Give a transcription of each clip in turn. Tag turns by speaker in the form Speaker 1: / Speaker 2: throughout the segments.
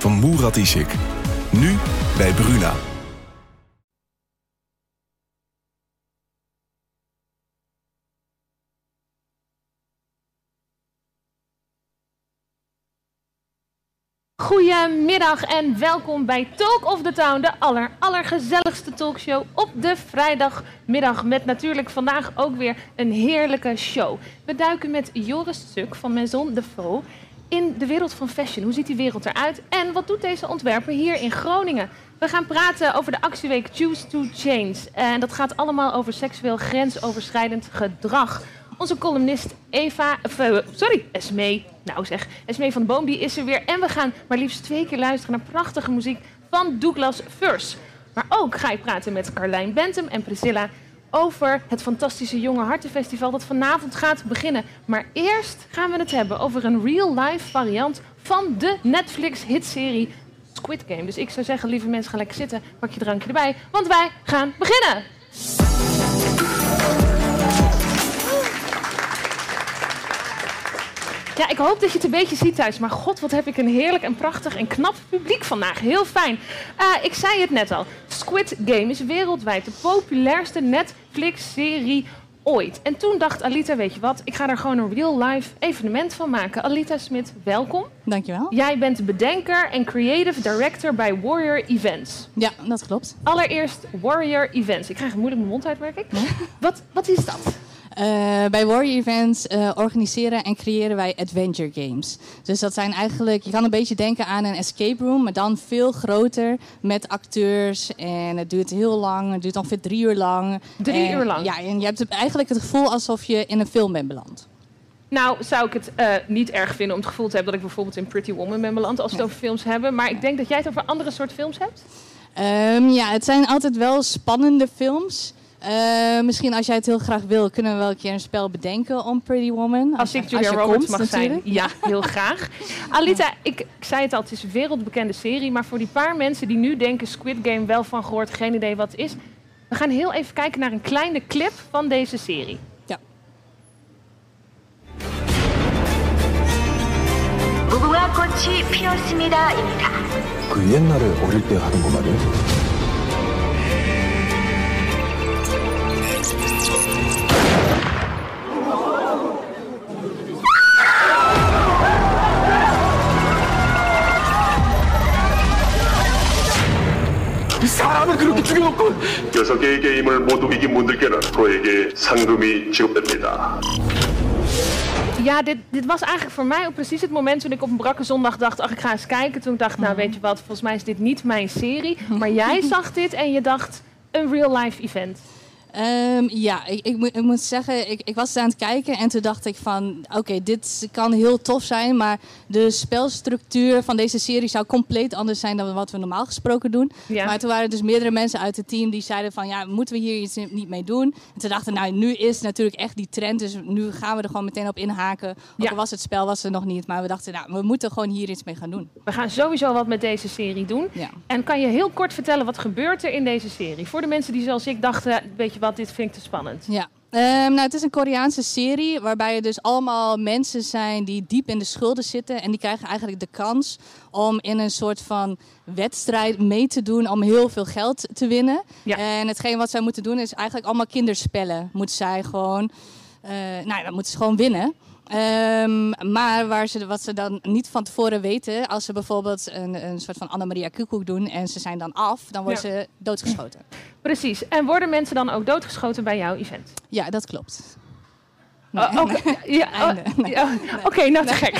Speaker 1: van Murat Isik. Nu bij Bruna.
Speaker 2: Goedemiddag en welkom bij Talk of the Town, de aller, allergezelligste talkshow op de vrijdagmiddag. Met natuurlijk vandaag ook weer een heerlijke show. We duiken met Joris Suk van Maison de Faux in de wereld van fashion. Hoe ziet die wereld eruit en wat doet deze ontwerper hier in Groningen? We gaan praten over de actieweek Choose to Change. En dat gaat allemaal over seksueel grensoverschrijdend gedrag. Onze columnist Eva, uh, sorry, Esmee, nou zeg, Esmee van de Boom, die is er weer. En we gaan maar liefst twee keer luisteren naar prachtige muziek van Douglas Furs. Maar ook ga ik praten met Carlijn Bentum en Priscilla over het fantastische Jonge Hartenfestival dat vanavond gaat beginnen. Maar eerst gaan we het hebben over een real-life variant van de Netflix-hitserie Squid Game. Dus ik zou zeggen, lieve mensen, ga lekker zitten, pak je drankje erbij, want wij gaan beginnen! Ja, ik hoop dat je het een beetje ziet thuis. Maar god, wat heb ik een heerlijk en prachtig en knap publiek vandaag. Heel fijn. Uh, ik zei het net al. Squid Game is wereldwijd de populairste Netflix-serie ooit. En toen dacht Alita, weet je wat, ik ga er gewoon een real-life evenement van maken. Alita Smit, welkom.
Speaker 3: Dankjewel.
Speaker 2: Jij bent bedenker en creative director bij Warrior Events.
Speaker 3: Ja, dat klopt.
Speaker 2: Allereerst Warrior Events. Ik krijg moeilijk mijn mond uit, merk ik. Wat, wat is dat?
Speaker 3: Uh, bij Warrior Events uh, organiseren en creëren wij adventure games. Dus dat zijn eigenlijk, je kan een beetje denken aan een escape room, maar dan veel groter met acteurs. En het duurt heel lang, het duurt ongeveer drie uur lang.
Speaker 2: Drie
Speaker 3: en,
Speaker 2: uur lang?
Speaker 3: Ja, en je hebt eigenlijk het gevoel alsof je in een film bent beland.
Speaker 2: Nou, zou ik het uh, niet erg vinden om het gevoel te hebben dat ik bijvoorbeeld in Pretty Woman ben beland als we het over films hebben. Maar ik denk dat jij het over andere soort films hebt.
Speaker 3: Um, ja, het zijn altijd wel spannende films. Uh, misschien als jij het heel graag wil, kunnen we wel een keer een spel bedenken om Pretty Woman.
Speaker 2: Als, als ik Julia Roberts komt, mag natuurlijk. zijn. Ja, heel graag. Alita, ik, ik, zei het al, het is een wereldbekende serie. Maar voor die paar mensen die nu denken Squid Game wel van gehoord, geen idee wat het is. We gaan heel even kijken naar een kleine clip van deze serie.
Speaker 3: Ja.
Speaker 4: 무궁화꽃이 피었습니다입니다.
Speaker 5: 그 옛날에 어릴 때 하던 거 말이야?
Speaker 6: 사람을 그렇게 죽여놓고
Speaker 7: 여섯 개의 게임을 모두 이긴 분들께는 그에게 상금이 지급됩니다.
Speaker 2: Ja, dit, dit was eigenlijk voor mij ook precies het moment toen ik op een brakke zondag dacht... ach, ik ga eens kijken. Toen ik dacht, nou weet je wat, volgens mij is dit niet mijn serie. Maar jij zag dit en je dacht, een real-life event.
Speaker 3: Um, ja, ik, ik, moet, ik, moet zeggen, ik, ik, was aan het kijken en toen dacht ik van... oké, dit kan heel tof zijn, maar de spelstructuur van deze serie zou compleet anders zijn dan wat we normaal gesproken doen.
Speaker 2: Ja.
Speaker 3: Maar toen waren er dus meerdere mensen uit het team die zeiden van... ja, moeten we hier iets niet mee doen? En toen dachten nou, nu is natuurlijk echt die trend, dus nu gaan we er gewoon meteen op inhaken. Ook
Speaker 2: Ja.
Speaker 3: was het spel was er nog niet, maar we dachten, nou, we moeten gewoon hier iets mee gaan doen.
Speaker 2: We gaan sowieso wat met deze serie doen.
Speaker 3: Ja.
Speaker 2: En kan je heel kort vertellen wat gebeurt er in deze serie? Voor de mensen die zoals ik dachten, weet je wat, dit vind ik te spannend.
Speaker 3: Ja. Ehm, nou, het is een Koreaanse serie waarbij er dus allemaal mensen zijn die diep in de schulden zitten. En die krijgen eigenlijk de kans om in een soort van wedstrijd mee te doen om heel veel geld te winnen.
Speaker 2: Ja.
Speaker 3: En hetgeen wat zij moeten doen is eigenlijk allemaal kinderspellen. Moeten zij gewoon, eh, nou, dan moeten ze gewoon winnen. Ehm, maar waar ze, wat ze dan niet van tevoren weten, als ze bijvoorbeeld een, een soort van Annemaria Koekoek doen en ze zijn dan af, dan worden ze doodgeschoten.
Speaker 2: Precies. En worden mensen dan ook doodgeschoten bij jouw event?
Speaker 3: Ja, dat klopt.
Speaker 2: Oh, oké. Ja, oh.
Speaker 3: Nee.
Speaker 2: nou te gek.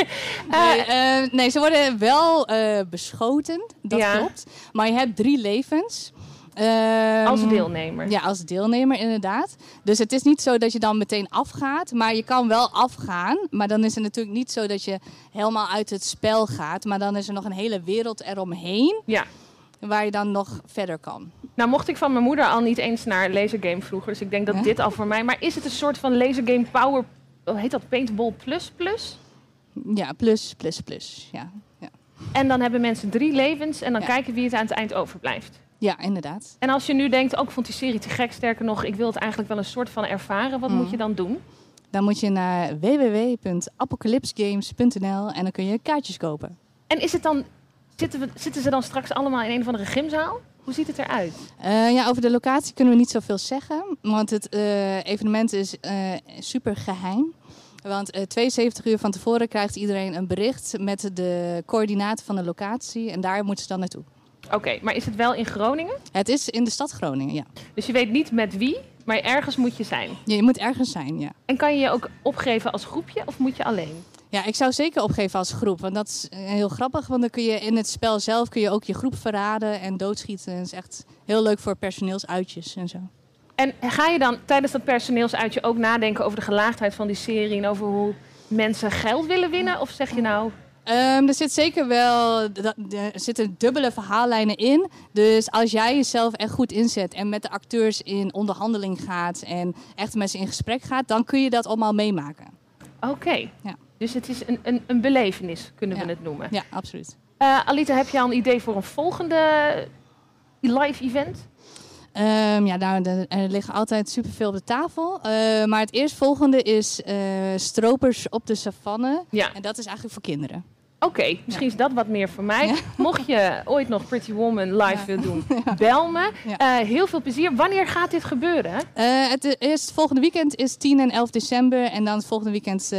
Speaker 3: Nee, eh, nee, ze worden wel eh, beschoten, dat
Speaker 2: Ja.
Speaker 3: klopt. Maar je hebt drie levens. Ehm,
Speaker 2: als deelnemer.
Speaker 3: Ja, als deelnemer inderdaad. Dus het is niet zo dat je dan meteen afgaat, maar je kan wel afgaan. Maar dan is het natuurlijk niet zo dat je helemaal uit het spel gaat. Maar dan is er nog een hele wereld eromheen
Speaker 2: Ja.
Speaker 3: waar je dan nog verder kan.
Speaker 2: Nou mocht ik van mijn moeder al niet eens naar lasergame vroeger. Dus ik denk dat dit al voor mij... Maar is het een soort van lasergame power... Hoe heet dat? Paintball plus plus?
Speaker 3: Ja, plus, plus, plus. Ja, ja.
Speaker 2: En dan hebben mensen drie levens en dan
Speaker 3: Ja.
Speaker 2: kijken wie het aan het eind overblijft.
Speaker 3: Ja inderdaad.
Speaker 2: En als je nu denkt, ook ik vond die serie te gek, sterker nog, ik wil het eigenlijk wel een soort van ervaren. Wat moet je dan doen?
Speaker 3: Dan moet je naar www.apocalypsegames.nl en dan kun je kaartjes kopen.
Speaker 2: En is het dan, zitten, we, zitten ze dan straks allemaal in een of andere gymzaal? Hoe ziet het eruit?
Speaker 3: Eh, ja, over de locatie kunnen we niet zoveel zeggen, want het eh, evenement is eh, super geheim. Want eh, 72 uur van tevoren krijgt iedereen een bericht met de coördinaten van de locatie en daar moeten ze dan naartoe.
Speaker 2: Oké, maar is het wel in Groningen?
Speaker 3: Het is in de stad Groningen, ja.
Speaker 2: Dus je weet niet met wie, maar ergens moet je zijn.
Speaker 3: Ja, Je moet ergens zijn, ja.
Speaker 2: En kan je je ook opgeven als groepje of moet je alleen?
Speaker 3: Ja, ik zou zeker opgeven als groep, want dat is eh, heel grappig. Want dan kun je in het spel zelf kun je ook je groep verraden en doodschieten. Het is echt heel leuk voor personeelsuitjes en zo.
Speaker 2: En ga je dan tijdens dat personeelsuitje ook nadenken over de gelaagdheid van die serie en over hoe mensen geld willen winnen? Of zeg je nou,
Speaker 3: Ehm, er zit zeker wel er zitten dubbele verhaallijnen in. Dus als jij jezelf echt goed inzet en met de acteurs in onderhandeling gaat en echt met ze in gesprek gaat, dan kun je dat allemaal meemaken.
Speaker 2: oké.
Speaker 3: Ja.
Speaker 2: Dus het is een, een, een belevenis, kunnen we het noemen.
Speaker 3: Ja, absoluut.
Speaker 2: Eh, Alita, heb je al een idee voor een volgende live event?
Speaker 3: Ehm, ja, nou, er, liggen altijd superveel op de tafel. Eh, maar het eerstvolgende is eh, Stropers op de savanne.
Speaker 2: Ja.
Speaker 3: En dat is eigenlijk voor kinderen.
Speaker 2: Oké, misschien is dat wat meer voor mij.
Speaker 3: Ja.
Speaker 2: Mocht je ooit nog Pretty Woman live
Speaker 3: Ja.
Speaker 2: willen doen, bel me. Eh, heel veel plezier. Wanneer gaat dit gebeuren?
Speaker 3: Eh, het volgende weekend is 10 en 11 december. En dan het volgende weekend eh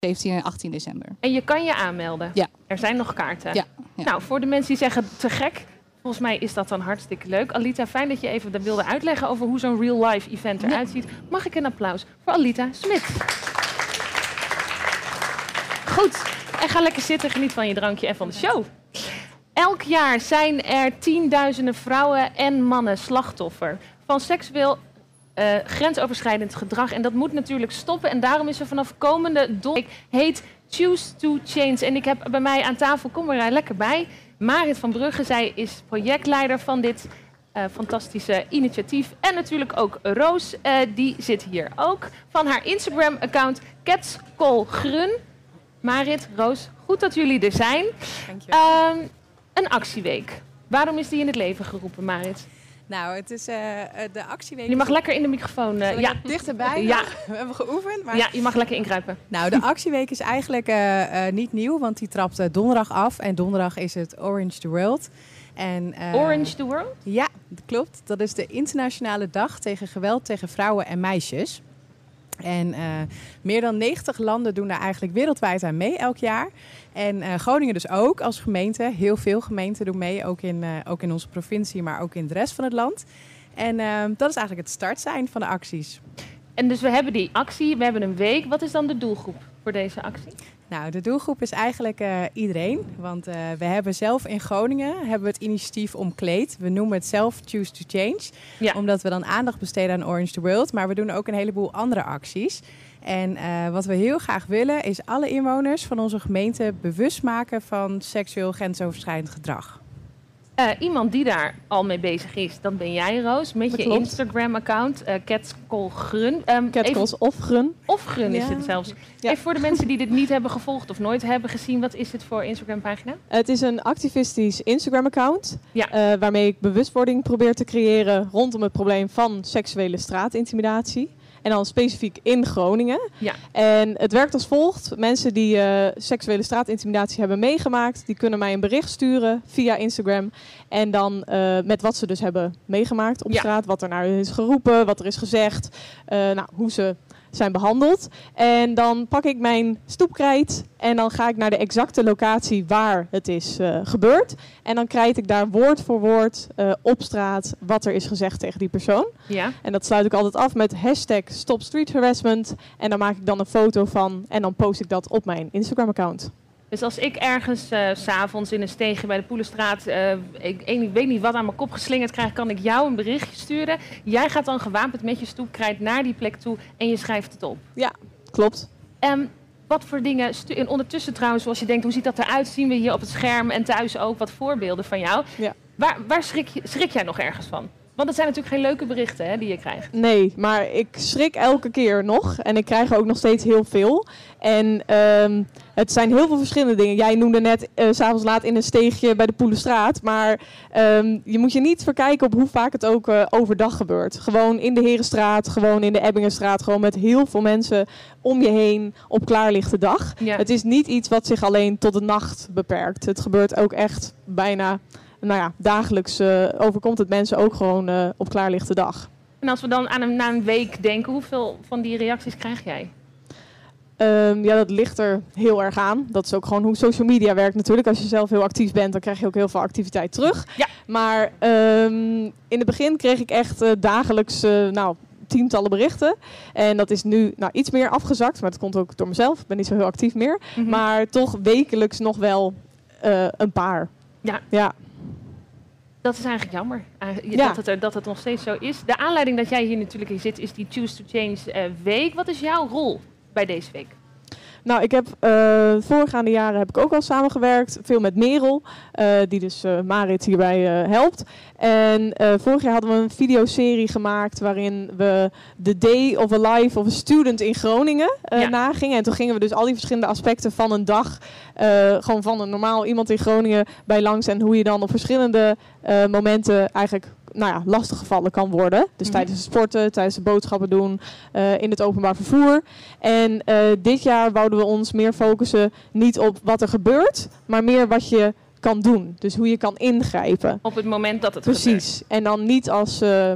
Speaker 3: 17 en 18 december.
Speaker 2: En je kan je aanmelden.
Speaker 3: Ja.
Speaker 2: Er zijn nog kaarten. Nou, voor de mensen die zeggen te gek, volgens mij is dat dan hartstikke leuk. Alita, fijn dat je even wilde uitleggen over hoe zo'n real life event eruit ziet. Mag ik een applaus voor Alita Smit? Goed, en ga lekker zitten, geniet van je drankje en van de show. Elk jaar zijn er tienduizenden vrouwen en mannen slachtoffer van seksueel eh, grensoverschrijdend gedrag. En dat moet natuurlijk stoppen. En daarom is er vanaf komende donderdag heet Choose to Change. En ik heb bij mij aan tafel, kom er lekker bij, Marit van Brugge. Zij is projectleider van dit eh, fantastische initiatief. En natuurlijk ook Roos, eh, die zit hier ook. Van haar Instagram-account Grun. Marit, Roos, goed dat jullie er zijn.
Speaker 8: Dankjewel.
Speaker 2: Ehm, een actieweek. Waarom is die in het leven geroepen, Marit?
Speaker 8: nou, het is eh, eh, de actieweek.
Speaker 2: Je mag lekker in de microfoon. eh, ja.
Speaker 8: dichterbij.
Speaker 2: Ja.
Speaker 8: We hebben geoefend. Maar...
Speaker 2: ja, je mag lekker ingrijpen.
Speaker 8: Nou, de actieweek is eigenlijk niet nieuw, want die trapt donderdag af. En donderdag is het Orange the World. En,
Speaker 2: Orange the World?
Speaker 8: Ja, dat klopt. Dat is de internationale dag tegen geweld tegen vrouwen en meisjes. En eh, meer dan 90 landen doen daar eigenlijk wereldwijd aan mee elk jaar. En eh, Groningen dus ook als gemeente. Heel veel gemeenten doen mee, ook in, eh, ook in onze provincie, maar ook in de rest van het land. En eh, dat is eigenlijk het startsein van de acties.
Speaker 2: En dus we hebben die actie, we hebben een week. Wat is dan de doelgroep voor deze actie?
Speaker 8: Nou, de doelgroep is eigenlijk eh, iedereen. Want eh, we hebben zelf in Groningen hebben we het initiatief omkleed. We noemen het zelf Choose to Change.
Speaker 2: Ja.
Speaker 8: Omdat we dan aandacht besteden aan Orange the World. Maar we doen ook een heleboel andere acties. En eh, wat we heel graag willen is alle inwoners van onze gemeente bewust maken van seksueel grensoverschrijdend gedrag.
Speaker 2: Eh, iemand die daar al mee bezig is, dat ben jij, Roos. Met
Speaker 9: Dat
Speaker 2: je
Speaker 9: klopt.
Speaker 2: Instagram-account, eh Grun. Ehm,
Speaker 9: Catcalls of Grun.
Speaker 2: of Grun is het zelfs.
Speaker 9: Ja.
Speaker 2: Even voor de mensen die dit niet hebben gevolgd of nooit hebben gezien. Wat is dit voor Instagram-pagina?
Speaker 9: Het is een activistisch Instagram-account.
Speaker 2: Ja.
Speaker 9: eh, waarmee ik bewustwording probeer te creëren rondom het probleem van seksuele straatintimidatie. En dan specifiek in Groningen.
Speaker 2: Ja.
Speaker 9: En het werkt als volgt. Mensen die eh, seksuele straatintimidatie hebben meegemaakt, die kunnen mij een bericht sturen via Instagram. En dan eh, met wat ze dus hebben meegemaakt op
Speaker 2: Ja.
Speaker 9: straat. Wat er naar is geroepen, wat er is gezegd. eh, nou, hoe ze zijn behandeld. En dan pak ik mijn stoepkrijt en dan ga ik naar de exacte locatie waar het is eh, gebeurd. En dan krijt ik daar woord voor woord eh, op straat wat er is gezegd tegen die persoon.
Speaker 2: Ja.
Speaker 9: En dat sluit ik altijd af met hashtag Stop Street Harassment. En daar maak ik dan een foto van en dan post ik dat op mijn Instagram-account.
Speaker 2: Dus als ik ergens eh, s s'avonds in een steegje bij de Poelenstraat, eh, ik, ik weet niet wat aan mijn kop geslingerd krijg, kan ik jou een berichtje sturen. Jij gaat dan gewapend met je stoepkrijt naar die plek toe en je schrijft het op.
Speaker 9: Ja, klopt.
Speaker 2: En wat voor dingen, en ondertussen trouwens, zoals je denkt, hoe ziet dat eruit? Zien we hier op het scherm en thuis ook wat voorbeelden van jou.
Speaker 9: Ja.
Speaker 2: Waar, waar schrik, je, schrik jij nog ergens van? Want het zijn natuurlijk geen leuke berichten hè, die je krijgt.
Speaker 9: Nee, maar ik schrik elke keer nog. En ik krijg er ook nog steeds heel veel. En ehm, het zijn heel veel verschillende dingen. Jij noemde net eh, s s'avonds laat in een steegje bij de Poelenstraat. Maar ehm, je moet je niet verkijken op hoe vaak het ook eh, overdag gebeurt. Gewoon in de Herenstraat, gewoon in de Ebbingenstraat. Gewoon met heel veel mensen om je heen op klaarlichte dag.
Speaker 2: Ja.
Speaker 9: Het is niet iets wat zich alleen tot de nacht beperkt. Het gebeurt ook echt bijna, nou ja, dagelijks eh, overkomt het mensen ook gewoon eh, op klaarlichte dag.
Speaker 2: En als we dan aan een, na een week denken, hoeveel van die reacties krijg jij?
Speaker 9: Ehm, ja, dat ligt er heel erg aan. Dat is ook gewoon hoe social media werkt natuurlijk. Als je zelf heel actief bent, dan krijg je ook heel veel activiteit terug.
Speaker 2: Ja.
Speaker 9: Maar ehm, in het begin kreeg ik echt eh, dagelijks, nou, tientallen berichten. En dat is nu nou, iets meer afgezakt. Maar dat komt ook door mezelf. Ik ben niet zo heel actief meer.
Speaker 2: Mhm.
Speaker 9: Maar toch wekelijks nog wel een paar.
Speaker 2: Ja.
Speaker 9: Ja.
Speaker 2: Dat is eigenlijk jammer, eh,
Speaker 9: Ja.
Speaker 2: dat, het dat het nog steeds zo is. De aanleiding dat jij hier natuurlijk in zit, is die Choose to Change eh, week. Wat is jouw rol bij deze week?
Speaker 9: Nou, ik heb eh voorgaande jaren heb ik ook al samengewerkt. Veel met Merel, eh, die dus eh, Marit hierbij helpt. En vorig jaar hadden we een videoserie gemaakt waarin we de day of a life of a student in Groningen
Speaker 2: Ja.
Speaker 9: nagingen. En toen gingen we dus al die verschillende aspecten van een dag, gewoon van een normaal iemand in Groningen bij langs. En hoe je dan op verschillende momenten eigenlijk nou ja, lastiggevallen kan worden. Dus
Speaker 2: Mhm.
Speaker 9: tijdens het sporten, tijdens de boodschappen doen, eh, in het openbaar vervoer. En eh, dit jaar wouden we ons meer focussen niet op wat er gebeurt, maar meer wat je kan doen. Dus hoe je kan ingrijpen.
Speaker 2: Op het moment dat het gebeurt.
Speaker 9: Precies. En dan niet als eh,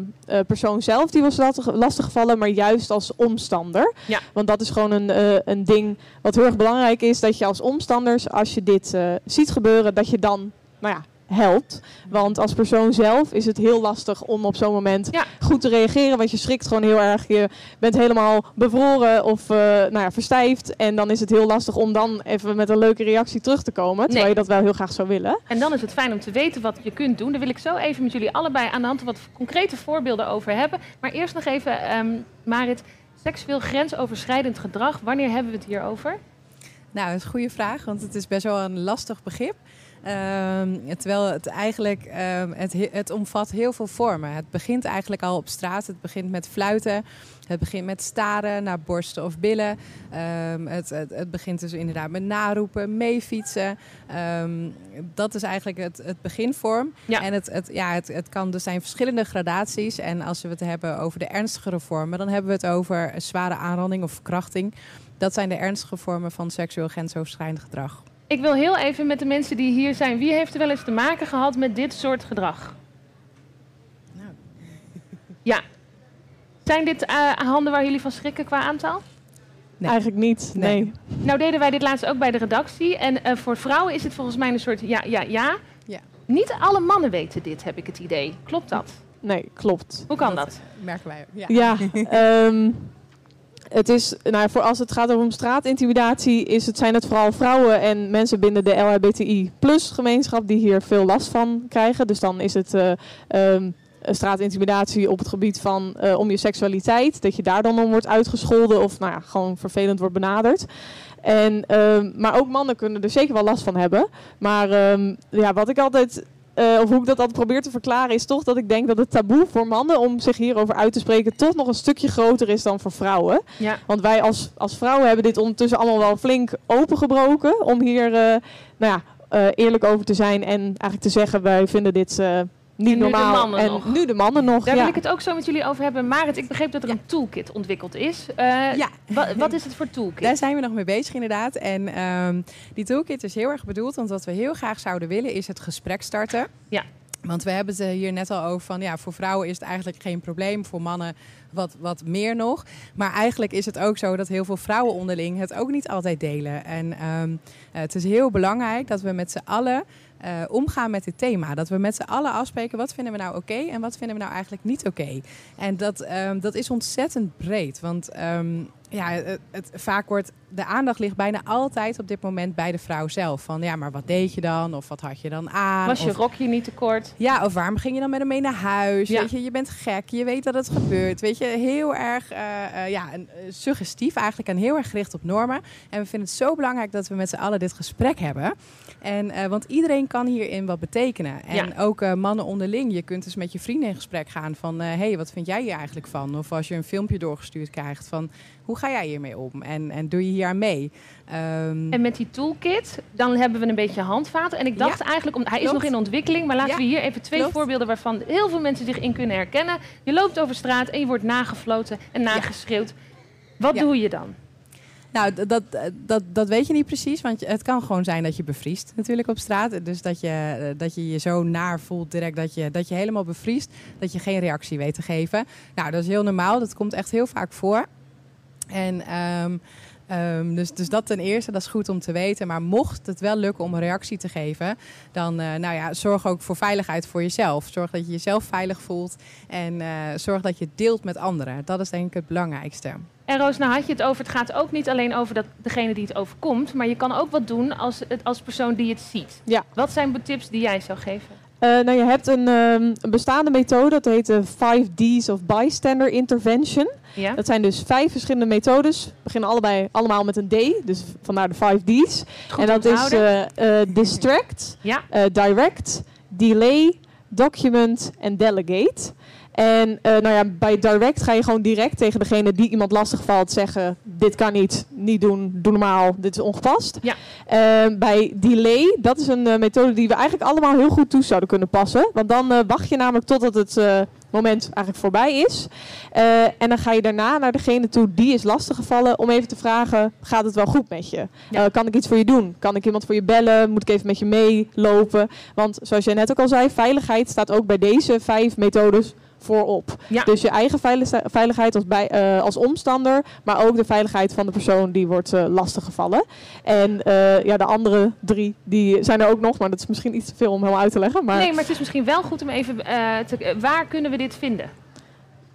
Speaker 9: persoon zelf die was lastig, lastiggevallen, maar juist als omstander.
Speaker 2: Ja.
Speaker 9: Want dat is gewoon een, een ding wat heel erg belangrijk is. Dat je als omstanders, als je dit ziet gebeuren, dat je dan, nou ja, helpt. Want als persoon zelf is het heel lastig om op zo'n moment
Speaker 2: Ja.
Speaker 9: goed te reageren. Want je schrikt gewoon heel erg. Je bent helemaal bevroren of eh, nou ja, verstijfd. En dan is het heel lastig om dan even met een leuke reactie terug te komen. Terwijl
Speaker 2: Nee.
Speaker 9: je dat wel heel graag zou willen.
Speaker 2: En dan is het fijn om te weten wat je kunt doen. Daar wil ik zo even met jullie allebei aan de hand wat concrete voorbeelden over hebben. Maar eerst nog even, ehm, Marit, seksueel grensoverschrijdend gedrag. Wanneer hebben we het hier over?
Speaker 8: Nou, dat is een goede vraag, want het is best wel een lastig begrip. Ehm, terwijl het eigenlijk, ehm, het, he- het omvat heel veel vormen. Het begint eigenlijk al op straat. Het begint met fluiten. Het begint met staren naar borsten of billen. Ehm, het, het, het begint dus inderdaad met naroepen, meefietsen. Dat is eigenlijk het, het beginvorm.
Speaker 2: Ja.
Speaker 8: En het, het, ja, het, het kan dus zijn verschillende gradaties. En als we het hebben over de ernstigere vormen, dan hebben we het over een zware aanranding of verkrachting. Dat zijn de ernstige vormen van seksueel grensoverschrijdend gedrag.
Speaker 2: Ik wil heel even met de mensen die hier zijn. Wie heeft er wel eens te maken gehad met dit soort gedrag?
Speaker 8: Nou.
Speaker 2: Ja. Zijn dit eh, handen waar jullie van schrikken qua aantal?
Speaker 8: Nee.
Speaker 9: Eigenlijk niet,
Speaker 8: Nee.
Speaker 9: nee.
Speaker 2: Nou deden wij dit laatst ook bij de redactie. En eh, voor vrouwen is het volgens mij een soort ja, ja, ja.
Speaker 8: Ja.
Speaker 2: Niet alle mannen weten dit, heb ik het idee. Klopt dat?
Speaker 9: Nee, klopt.
Speaker 2: Hoe kan dat?
Speaker 8: Merken wij ook. Ja.
Speaker 9: Ja, ehm, het is, nou, voor als het gaat om straatintimidatie, is het, zijn het vooral vrouwen en mensen binnen de LHBTI plus gemeenschap die hier veel last van krijgen. Dus dan is het ehm, straatintimidatie op het gebied van eh, om je seksualiteit, dat je daar dan om wordt uitgescholden of nou ja, gewoon vervelend wordt benaderd. En, ehm, maar ook mannen kunnen er zeker wel last van hebben. Maar ehm, ja, wat ik altijd eh, of hoe ik dat altijd probeer te verklaren, is toch dat ik denk dat het taboe voor mannen om zich hierover uit te spreken toch nog een stukje groter is dan voor vrouwen.
Speaker 2: Ja.
Speaker 9: Want wij als, als vrouwen hebben dit ondertussen allemaal wel flink opengebroken om hier eh, nou ja, eh, eerlijk over te zijn en eigenlijk te zeggen wij vinden dit eh, niet
Speaker 2: En nu de
Speaker 9: normaal.
Speaker 2: mannen
Speaker 9: en
Speaker 2: nog.
Speaker 9: nu de mannen nog.
Speaker 2: Daar
Speaker 9: ja.
Speaker 2: wil ik het ook zo met jullie over hebben. Marit, ik begreep dat er een toolkit ontwikkeld is. Eh,
Speaker 8: Ja.
Speaker 2: wa- wat is het voor toolkit?
Speaker 8: Daar zijn we nog mee bezig inderdaad. En ehm, die toolkit is heel erg bedoeld, want wat we heel graag zouden willen is het gesprek starten.
Speaker 2: Ja.
Speaker 8: Want we hebben het hier net al over van ja, voor vrouwen is het eigenlijk geen probleem, voor mannen wat, wat meer nog. Maar eigenlijk is het ook zo dat heel veel vrouwen onderling het ook niet altijd delen. En ehm, het is heel belangrijk dat we met z'n allen eh, omgaan met dit thema. Dat we met z'n allen afspreken wat vinden we nou oké en wat vinden we nou eigenlijk niet oké. En dat, ehm, dat is ontzettend breed. Want ehm, ja, het, het- vaak wordt de aandacht ligt bijna altijd op dit moment bij de vrouw zelf. Van ja, maar wat deed je dan? Of wat had je dan aan?
Speaker 2: Was je
Speaker 8: Of-
Speaker 2: rokje niet te kort?
Speaker 8: ja, of waarom ging je dan met hem mee naar huis?
Speaker 2: Ja.
Speaker 8: Weet je, je bent gek, je weet dat het gebeurt. Weet je, heel erg eh, eh, ja, suggestief eigenlijk en heel erg gericht op normen. En we vinden het zo belangrijk dat we met z'n allen dit gesprek hebben. En, eh, want iedereen kan hierin wat betekenen. En
Speaker 2: Ja.
Speaker 8: ook eh, mannen onderling. Je kunt dus met je vrienden in gesprek gaan van... hé, hey, wat vind jij hier eigenlijk van? Of als je een filmpje doorgestuurd krijgt van... hoe ga jij hiermee om? En, en doe je hier aan mee? Ehm,
Speaker 2: En met die toolkit, dan hebben we een beetje handvaten. En ik dacht
Speaker 8: Ja,
Speaker 2: eigenlijk, om, hij is
Speaker 8: klopt.
Speaker 2: nog in ontwikkeling, maar laten
Speaker 8: Ja,
Speaker 2: we hier even twee
Speaker 8: klopt.
Speaker 2: voorbeelden waarvan heel veel mensen zich in kunnen herkennen. Je loopt over straat en je wordt nagefloten en nageschreeuwd. Wat
Speaker 8: Ja.
Speaker 2: doe je dan?
Speaker 8: Nou, dat, dat, dat weet je niet precies. Want het kan gewoon zijn dat je bevriest natuurlijk op straat. Dus dat je eh, dat je, je zo naar voelt direct dat je, dat je helemaal bevriest. Dat je geen reactie weet te geven. Nou, dat is heel normaal. Dat komt echt heel vaak voor. En ehm, ehm, dus, dus dat ten eerste, dat is goed om te weten. Maar mocht het wel lukken om een reactie te geven, dan eh, nou ja, zorg ook voor veiligheid voor jezelf. Zorg dat je jezelf veilig voelt en eh, zorg dat je deelt met anderen. Dat is denk ik het belangrijkste.
Speaker 2: En Roos, nou had je het over, het gaat ook niet alleen over dat, degene die het overkomt, maar je kan ook wat doen als, het- als persoon die het ziet.
Speaker 9: Ja.
Speaker 2: Wat zijn de tips die jij zou geven?
Speaker 9: Eh, nou, je hebt een, ehm, een bestaande methode, dat heet de 5 D's of Bystander Intervention.
Speaker 2: Ja?
Speaker 9: Dat zijn dus vijf verschillende methodes. Beginnen allebei allemaal met een D, dus vandaar de 5 D's.
Speaker 2: Goed
Speaker 9: en dat is eh, eh, distract,
Speaker 2: Ja.
Speaker 9: direct, delay, document en delegate. En eh, nou ja, bij direct ga je gewoon direct tegen degene die iemand lastig valt zeggen: dit kan niet, niet doen, doe normaal, dit is ongepast.
Speaker 2: Ja.
Speaker 9: Eh, bij delay, dat is een eh, methode die we eigenlijk allemaal heel goed toe zouden kunnen passen. Want dan eh, wacht je namelijk totdat het moment eigenlijk voorbij is. En dan ga je daarna naar degene toe die is lastiggevallen om even te vragen: gaat het wel goed met je?
Speaker 2: Ja.
Speaker 9: Kan ik iets voor je doen? Kan ik iemand voor je bellen? Moet ik even met je meelopen? Want zoals jij net ook al zei, veiligheid staat ook bij deze vijf methodes voorop.
Speaker 2: Ja.
Speaker 9: Dus je eigen veilig- veiligheid als, bij, eh, als omstander, maar ook de veiligheid van de persoon die wordt eh, lastiggevallen. En eh, ja, de andere drie die zijn er ook nog, maar dat is misschien iets te veel om helemaal uit te leggen. Maar
Speaker 2: Nee, maar het is misschien wel goed om even te... waar kunnen we dit vinden?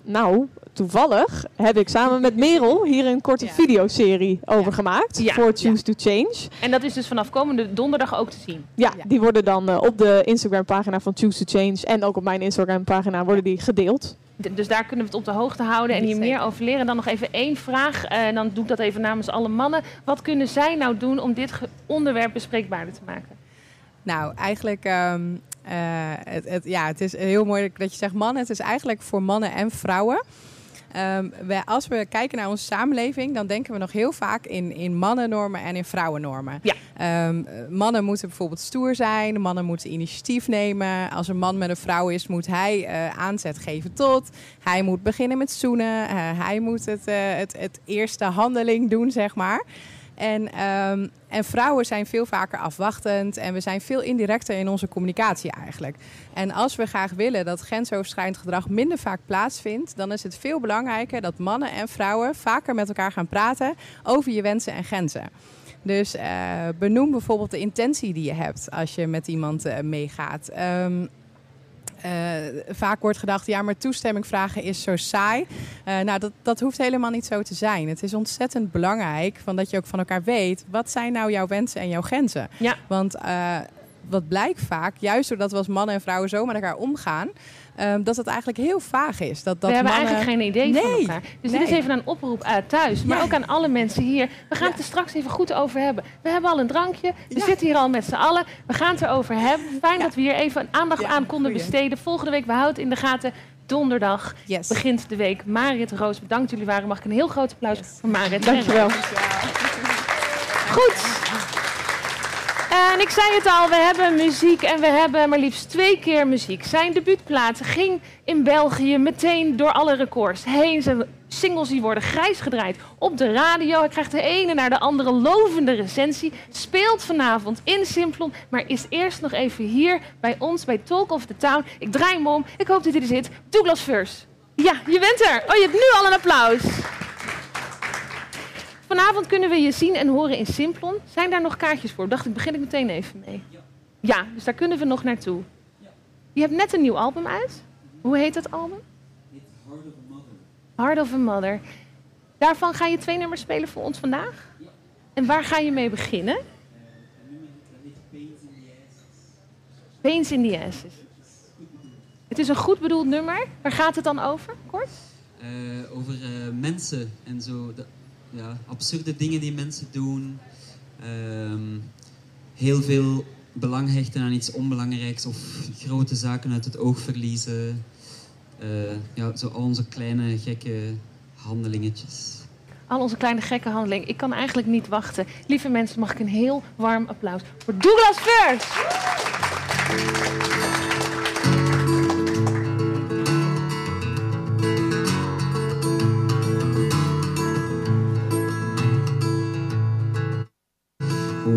Speaker 9: nou, toevallig heb ik samen met Merel hier een korte
Speaker 8: Ja.
Speaker 9: videoserie over gemaakt
Speaker 2: Ja.
Speaker 9: voor Choose to Change.
Speaker 2: En dat is dus vanaf komende donderdag ook te zien.
Speaker 9: Ja,
Speaker 8: Ja.
Speaker 9: die worden dan eh, op de Instagram pagina van Choose to Change en ook op mijn Instagram pagina worden die gedeeld.
Speaker 2: D- Dus daar kunnen we het op de hoogte houden en hier meer over leren. Dan nog even één vraag, eh, en dan doe ik dat even namens alle mannen. Wat kunnen zij nou doen om dit onderwerp bespreekbaarder te maken?
Speaker 8: Nou, eigenlijk, ehm, eh, het, het, ja, het is heel mooi dat je zegt mannen. Het is eigenlijk voor mannen en vrouwen. Ehm, wij, als we kijken naar onze samenleving, dan denken we nog heel vaak in, in mannennormen en in vrouwennormen.
Speaker 2: Ja.
Speaker 8: Ehm, eh, mannen moeten bijvoorbeeld stoer zijn, mannen moeten initiatief nemen. Als een man met een vrouw is, moet hij eh, aanzet geven tot. Hij moet beginnen met zoenen. eh, hij moet het, eh, het, het eerste handeling doen, zeg maar. En, ehm, en vrouwen zijn veel vaker afwachtend en we zijn veel indirecter in onze communicatie eigenlijk. En als we graag willen dat grensoverschrijdend gedrag minder vaak plaatsvindt, dan is het veel belangrijker dat mannen en vrouwen vaker met elkaar gaan praten over je wensen en grenzen. Dus eh, benoem bijvoorbeeld de intentie die je hebt als je met iemand eh, meegaat. Ehm, eh, vaak wordt gedacht, ja, maar toestemming vragen is zo saai. Eh, nou, dat, dat hoeft helemaal niet zo te zijn. Het is ontzettend belangrijk van dat je ook van elkaar weet... wat zijn nou jouw wensen en jouw grenzen?
Speaker 2: Ja.
Speaker 8: Want eh, wat blijkt vaak, juist doordat we als mannen en vrouwen zo met elkaar omgaan... ehm, dat het eigenlijk heel vaag is. Dat, dat
Speaker 2: we hebben
Speaker 8: mannen...
Speaker 2: eigenlijk geen idee van elkaar. Dus dit is even een oproep thuis, maar
Speaker 8: Ja.
Speaker 2: ook aan alle mensen hier. We gaan het er straks even goed over hebben. We hebben al een drankje, we
Speaker 8: Ja.
Speaker 2: zitten hier al met z'n allen. We gaan het erover hebben. Fijn dat we hier even aandacht aan konden
Speaker 8: goeie.
Speaker 2: besteden. Volgende week, we houden het in de gaten. Donderdag
Speaker 8: Yes.
Speaker 2: begint de week. Marit Roos, bedankt jullie waren. Mag ik een heel groot applaus
Speaker 8: Yes.
Speaker 2: voor Marit.
Speaker 9: Dankjewel.
Speaker 2: Goed. En ik zei het al, we hebben muziek en we hebben maar liefst twee keer muziek. Zijn debuutplaat ging in België meteen door alle records heen. Zijn singles die worden grijs gedraaid op de radio. Hij krijgt de ene naar de andere lovende recensie. Speelt vanavond in Simplon, maar is eerst nog even hier bij ons bij Talk of the Town. Ik draai hem om. Ik hoop dat hij er zit. Douglas First. Ja, je bent er. Oh, je hebt nu al een applaus. Vanavond kunnen we je zien en horen in Simplon. Zijn daar nog kaartjes voor? Dacht ik, begin ik meteen even mee. Ja, dus daar kunnen we nog naartoe. Je hebt net een nieuw album uit. Hoe heet dat album? Heart of a Mother. Daarvan ga je twee nummers spelen voor ons vandaag? En waar ga je mee beginnen? Pains in the Asses. Het is een goed bedoeld nummer. Waar gaat het dan over? Kort?
Speaker 10: Eh, over eh, mensen en zo. De, ja, absurde dingen die mensen doen. Ehm, heel veel belang hechten aan iets onbelangrijks of grote zaken uit het oog verliezen. Eh, ja, zo al onze kleine gekke handelingetjes.
Speaker 2: Al onze kleine gekke handeling. Ik kan eigenlijk niet wachten. Lieve mensen, mag ik een heel warm applaus voor Douglas First.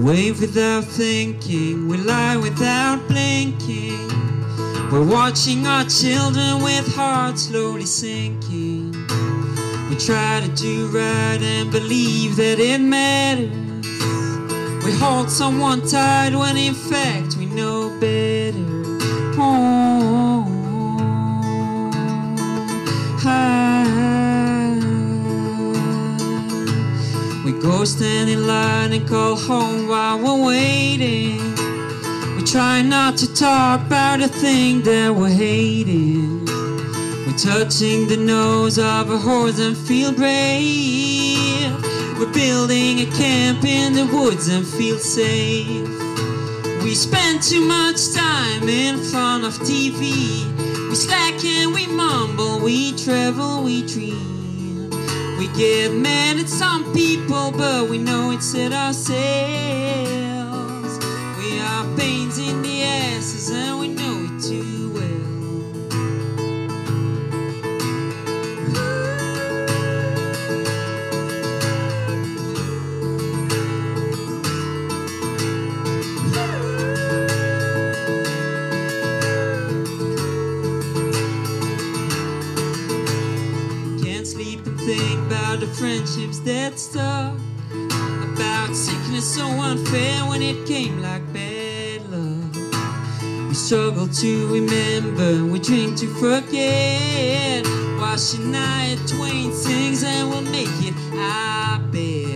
Speaker 10: Wave without thinking, we lie without blinking. We're watching our children with hearts slowly sinking. We try to do right and believe that it matters. We hold someone tight when in fact we know better. Oh, ah. Go stand in line and call home while we're waiting. We try not to talk about the thing that we're hating. We're touching the nose of a horse and feel brave. We're building a camp in the woods and feel safe. We spend too much time in front of TV. We slack and we mumble, we travel, we dream. We get mad at some people, but we know it's at ourselves. We are pains in the asses, and we know it too friendships that stuck. About sickness so unfair when it came like bad luck. We struggle to remember, we drink to forget. While Shania Twain sings and we'll make it, I bet.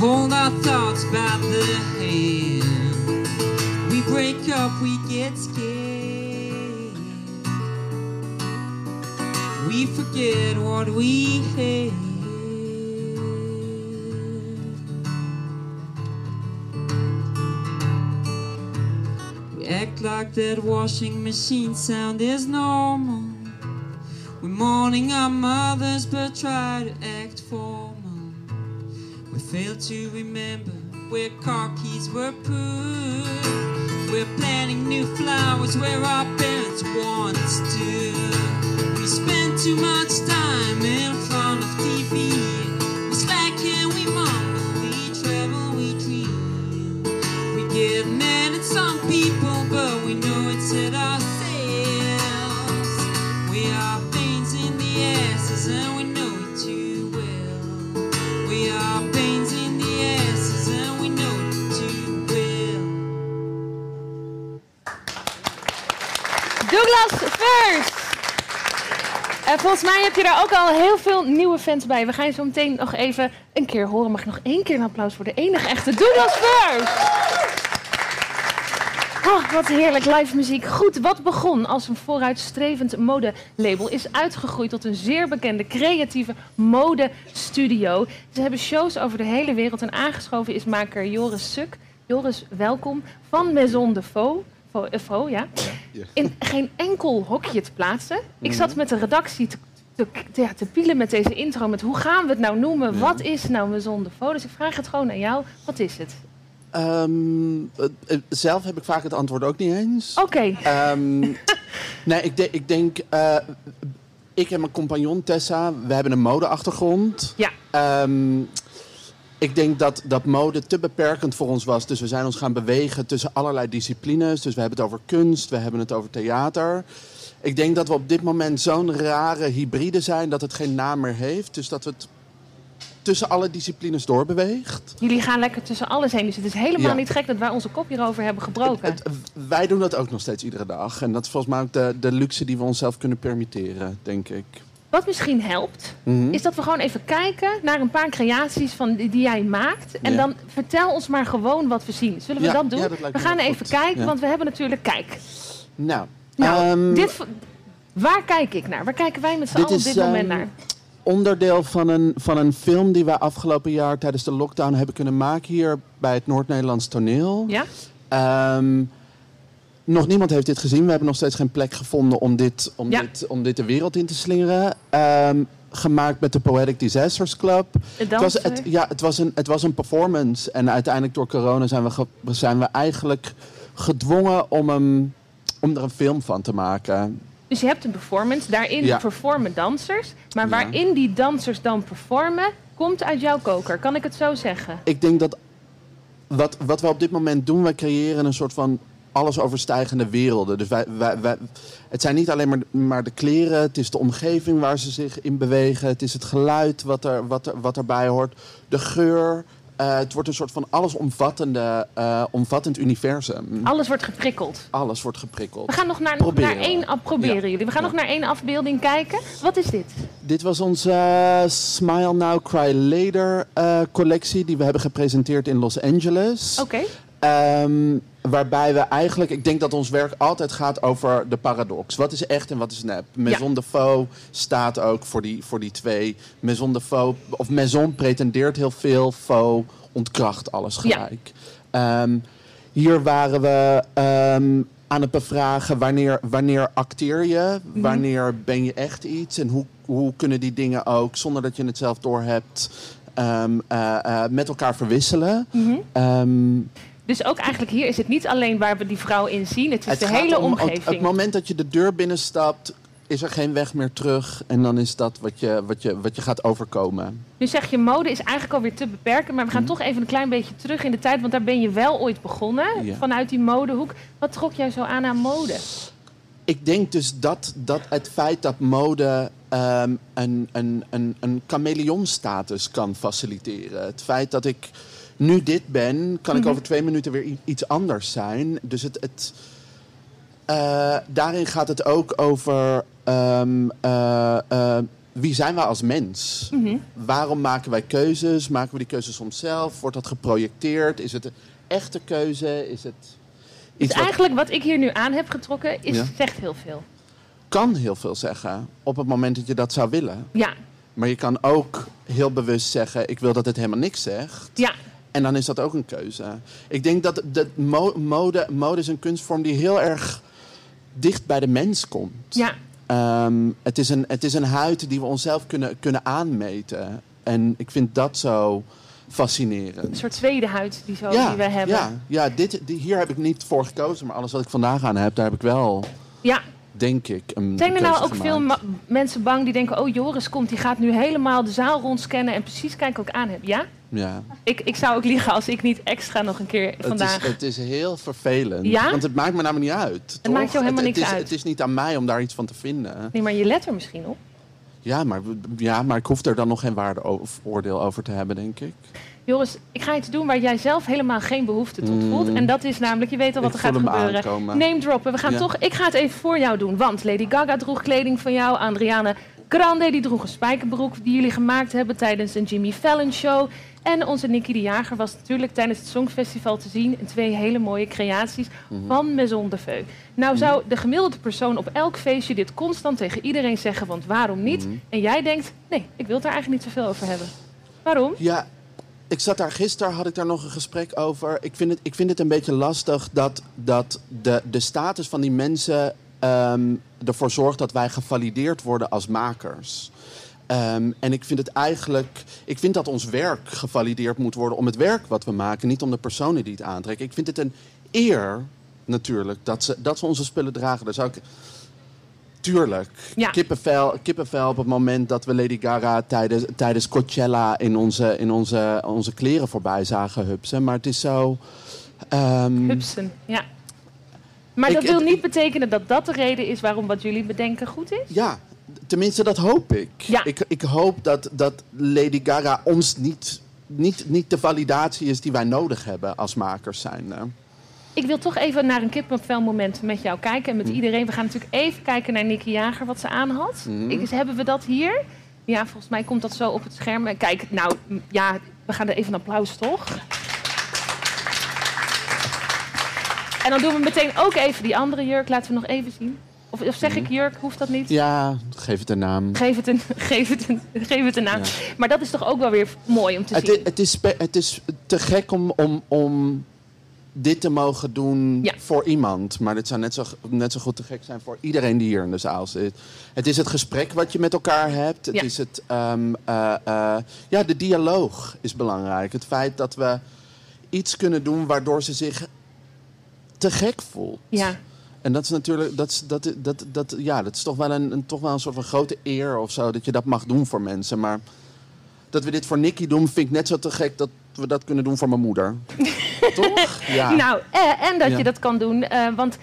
Speaker 10: Hold our thoughts by the hand. We break up, we get scared. We forget what we had. We act like that washing machine sound is normal. We're mourning our mothers, but try to act formal. Fail to remember where car keys were put. We're planting new flowers where our parents once stood. We spend too much time in front of TV.
Speaker 2: First. En volgens mij heb je daar ook al heel veel nieuwe fans bij. We gaan je zo meteen nog even een keer horen. Mag ik nog één keer een applaus voor de enige echte Douglas First? Oh, wat heerlijk live muziek. Goed, wat begon als een vooruitstrevend modelabel is uitgegroeid tot een zeer bekende creatieve modestudio. Ze hebben shows over de hele wereld en aangeschoven is maker Joris Suk. Joris, welkom van Maison de Faux. Faux, eh, ja. In geen enkel hokje te plaatsen. Ik zat met de redactie te, te, ja, te pielen met deze intro. Met hoe gaan we het nou noemen? Wat is nou Maison de Faux? Dus ik vraag het gewoon aan jou. Wat is het?
Speaker 11: Ehm, eh, eh, zelf heb ik vaak het antwoord ook niet eens.
Speaker 2: Oké.
Speaker 11: Ehm, nee, ik, de- ik denk... eh, ik en mijn compagnon Tessa, we hebben een modeachtergrond.
Speaker 2: Ja.
Speaker 11: Ehm, ik denk dat, dat mode te beperkend voor ons was. Dus we zijn ons gaan bewegen tussen allerlei disciplines. Dus we hebben het over kunst, we hebben het over theater. Ik denk dat we op dit moment zo'n rare hybride zijn dat het geen naam meer heeft. Dus dat het tussen alle disciplines doorbeweegt.
Speaker 2: Jullie gaan lekker tussen alles heen. Dus het is helemaal
Speaker 11: Ja.
Speaker 2: niet gek dat wij onze kop hierover hebben gebroken.
Speaker 11: Wij doen dat ook nog steeds iedere dag. En dat is volgens mij ook de, de luxe die we onszelf kunnen permitteren, denk ik.
Speaker 2: Wat misschien helpt,
Speaker 11: Mhm.
Speaker 2: is dat we gewoon even kijken naar een paar creaties van die, die jij maakt. En
Speaker 11: Ja.
Speaker 2: dan vertel ons maar gewoon wat we zien. Zullen we
Speaker 11: Ja,
Speaker 2: dat doen?
Speaker 11: ja, dat lijkt
Speaker 2: we gaan even
Speaker 11: goed.
Speaker 2: kijken, want we hebben natuurlijk... Kijk,
Speaker 11: Nou,
Speaker 2: nou,
Speaker 11: ehm,
Speaker 2: dit, waar kijk ik naar? Waar kijken wij met z'n allen op dit moment
Speaker 11: ehm,
Speaker 2: naar?
Speaker 11: onderdeel van een, van een film die wij afgelopen jaar tijdens de lockdown hebben kunnen maken hier bij het Noord-Nederlands toneel.
Speaker 2: Ja?
Speaker 11: Ehm, nog niemand heeft dit gezien. We hebben nog steeds geen plek gevonden om dit, om
Speaker 2: Ja.
Speaker 11: dit, om dit de wereld in te slingeren. Ehm, gemaakt met de Poetic Disasters Club.
Speaker 2: Het
Speaker 11: Het was, het, ja, het was, een, het was een performance. En uiteindelijk door corona zijn we, zijn we eigenlijk gedwongen om, hem, om er een film van te maken.
Speaker 2: Dus je hebt een performance, daarin
Speaker 11: Ja.
Speaker 2: performen dansers. Maar
Speaker 11: Ja.
Speaker 2: waarin die dansers dan performen, komt uit jouw koker. Kan ik het zo zeggen?
Speaker 11: Ik denk dat wat, wat we op dit moment doen, wij creëren een soort van alles overstijgende werelden. Dus wij, wij, wij, het zijn niet alleen maar, maar de kleren, het is de omgeving waar ze zich in bewegen, het is het geluid wat, er, wat, er, wat erbij hoort, de geur. Eh, het wordt een soort van allesomvattende eh, omvattend universum.
Speaker 2: Alles wordt geprikkeld.
Speaker 11: Alles wordt geprikkeld.
Speaker 2: We gaan nog naar,
Speaker 11: Proberen.
Speaker 2: naar één af proberen
Speaker 11: Ja.
Speaker 2: jullie. We gaan
Speaker 11: Ja.
Speaker 2: nog naar één afbeelding kijken. Wat is dit?
Speaker 11: Dit was onze eh, Smile Now, Cry Later collectie die we hebben gepresenteerd in Los Angeles.
Speaker 2: Oké.
Speaker 11: Ehm, waarbij we eigenlijk, ik denk dat ons werk altijd gaat over de paradox. Wat is echt en wat is nep? Maison de Faux staat ook voor die, voor die twee. Maison de Faux, of Maison pretendeert heel veel, Faux ontkracht alles
Speaker 2: Ja.
Speaker 11: gelijk. Ehm, hier waren we ehm, aan het bevragen wanneer, wanneer acteer je,
Speaker 2: Mhm.
Speaker 11: wanneer ben je echt iets en hoe, hoe kunnen die dingen ook, zonder dat je het zelf doorhebt, eh, met elkaar verwisselen. Ehm,
Speaker 2: Dus ook eigenlijk hier is het niet alleen waar we die vrouw in zien. Het is
Speaker 11: het
Speaker 2: de hele
Speaker 11: om-
Speaker 2: omgeving.
Speaker 11: Op het moment dat je de deur binnenstapt, is er geen weg meer terug. En dan is dat wat je, wat je, wat je gaat overkomen.
Speaker 2: Nu zeg je mode is eigenlijk alweer te beperken. Maar we gaan toch even een klein beetje terug in de tijd. Want daar ben je wel ooit begonnen.
Speaker 11: Ja.
Speaker 2: Vanuit die modehoek. Wat trok jij zo aan aan mode?
Speaker 11: Ik denk dus dat, dat het feit dat mode ehm, een, een, een, een chameleonstatus kan faciliteren. Het feit dat ik nu dit ben, kan ik
Speaker 2: Mhm.
Speaker 11: over twee minuten weer iets anders zijn. Dus het, het, eh, daarin gaat het ook over ehm, eh, eh, wie zijn we als mens?
Speaker 2: Mhm.
Speaker 11: Waarom maken wij keuzes? Maken we die keuzes soms zelf? Wordt dat geprojecteerd? Is het een echte keuze? Is het
Speaker 2: Dus
Speaker 11: wat
Speaker 2: eigenlijk wat ik hier nu aan heb getrokken, is,
Speaker 11: Ja.
Speaker 2: zegt heel veel.
Speaker 11: kan heel veel zeggen op het moment dat je dat zou willen.
Speaker 2: Ja,
Speaker 11: Maar je kan ook heel bewust zeggen: ik wil dat het helemaal niks zegt.
Speaker 2: ja.
Speaker 11: En dan is dat ook een keuze. Ik denk dat, dat mo- mode, mode is een kunstvorm die heel erg dicht bij de mens komt.
Speaker 2: ja.
Speaker 11: Ehm, het, is een, het is een huid die we onszelf kunnen, kunnen aanmeten. En ik vind dat zo fascinerend.
Speaker 2: Een soort tweede huid die, zo, die we hebben.
Speaker 11: Ja, ja dit, die, hier heb ik niet voor gekozen, maar alles wat ik vandaag aan heb, daar heb ik wel,
Speaker 2: Ja.
Speaker 11: Denk ik,
Speaker 2: Zijn er nou ook veel
Speaker 11: gemaakt.
Speaker 2: mensen bang die denken... oh, Joris komt, die gaat nu helemaal de zaal rondscannen... en precies kijken wat ik aan heb? Ja?
Speaker 11: Ja.
Speaker 2: Ik, ik zou ook liegen als ik niet extra nog een keer
Speaker 11: Het
Speaker 2: vandaag...
Speaker 11: is, het is heel vervelend.
Speaker 2: Ja?
Speaker 11: Want het maakt me namelijk niet uit.
Speaker 2: Het maakt jou helemaal
Speaker 11: het,
Speaker 2: niks
Speaker 11: is,
Speaker 2: uit.
Speaker 11: Het is niet aan mij om daar iets van te vinden.
Speaker 2: Nee, maar je let er misschien op.
Speaker 11: Ja, maar, ja, maar ik hoef er dan nog geen waardeoordeel over te hebben, denk ik.
Speaker 2: Joris, ik ga iets doen waar jij zelf helemaal geen behoefte tot
Speaker 11: Mm.
Speaker 2: voelt. En dat is namelijk, je weet al wat
Speaker 11: Ik
Speaker 2: er gaat gebeuren.
Speaker 11: aankomen.
Speaker 2: Name droppen. We gaan
Speaker 11: Ja.
Speaker 2: toch, ik ga het even voor jou doen. Want Lady Gaga droeg kleding van jou. Adriana Grande die droeg een spijkerbroek die jullie gemaakt hebben tijdens een Jimmy Fallon show. En onze Nicky de Jager was natuurlijk tijdens het Songfestival te zien. in twee hele mooie creaties
Speaker 11: Mhm.
Speaker 2: van Maison de Feu. Nou zou de gemiddelde persoon op elk feestje dit constant tegen iedereen zeggen. Want waarom niet?
Speaker 11: Mhm.
Speaker 2: En jij denkt, nee, ik wil het daar eigenlijk niet zoveel over hebben. Waarom?
Speaker 11: Ja, ik zat daar gisteren, had ik daar nog een gesprek over. Ik vind het, ik vind het een beetje lastig dat, dat de, de status van die mensen ehm, ervoor zorgt dat wij gevalideerd worden als makers. Ehm, en ik vind het eigenlijk, ik vind dat ons werk gevalideerd moet worden om het werk wat we maken, niet om de personen die het aantrekken. Ik vind het een eer natuurlijk dat ze, dat ze onze spullen dragen. Daar zou ik, tuurlijk,
Speaker 2: Ja.
Speaker 11: kippenvel, kippenvel op het moment dat we Lady Gaga tijdens, tijdens Coachella in onze, in onze, onze kleren voorbij zagen hupsen. Maar het is zo. ehm,
Speaker 2: Hupsen, ja. Maar
Speaker 11: Ik-
Speaker 2: dat wil niet betekenen dat dat de reden is waarom wat jullie bedenken goed is?
Speaker 11: Ja, tenminste dat hoop ik.
Speaker 2: Ja.
Speaker 11: Ik, ik hoop dat, dat Lady Gaga ons niet, niet, niet de validatie is die wij nodig hebben als makers zijn.
Speaker 2: Ik wil toch even naar een kippenvel moment met jou kijken en met iedereen. We gaan natuurlijk even kijken naar Nicky Jager, wat ze aan had. Ik, hebben we dat hier? Ja, volgens mij komt dat zo op het scherm. En Kijk, nou, ja, we gaan er even een applaus, toch? En dan doen we meteen ook even die andere jurk. Laten we nog even zien. Of, of zeg ik jurk, hoeft dat niet?
Speaker 11: Ja, geef het een naam.
Speaker 2: Geef het een, geef het een, geef het een naam.
Speaker 11: Ja.
Speaker 2: Maar dat is toch ook wel weer mooi om te
Speaker 11: Het,
Speaker 2: zien.
Speaker 11: het, is, het is te gek om, om, om dit te mogen doen
Speaker 2: Ja.
Speaker 11: voor iemand. Maar dit zou net zo, net zo goed te gek zijn voor iedereen die hier in de zaal zit. Het is het gesprek wat je met elkaar hebt. Het
Speaker 2: Ja.
Speaker 11: is het, ehm, eh, eh, ja, de dialoog is belangrijk. Het feit dat we iets kunnen doen waardoor ze zich te gek voelt.
Speaker 2: Ja.
Speaker 11: En dat is natuurlijk, dat is, dat, dat, dat, ja, dat is toch wel een, een, toch wel een soort van grote eer of zo, dat je dat mag doen voor mensen. Maar dat we dit voor Nicky doen, vind ik net zo te gek dat we dat kunnen doen voor mijn moeder. toch? Ja.
Speaker 2: Nou, eh, en dat
Speaker 11: Ja.
Speaker 2: je dat kan doen. eh, want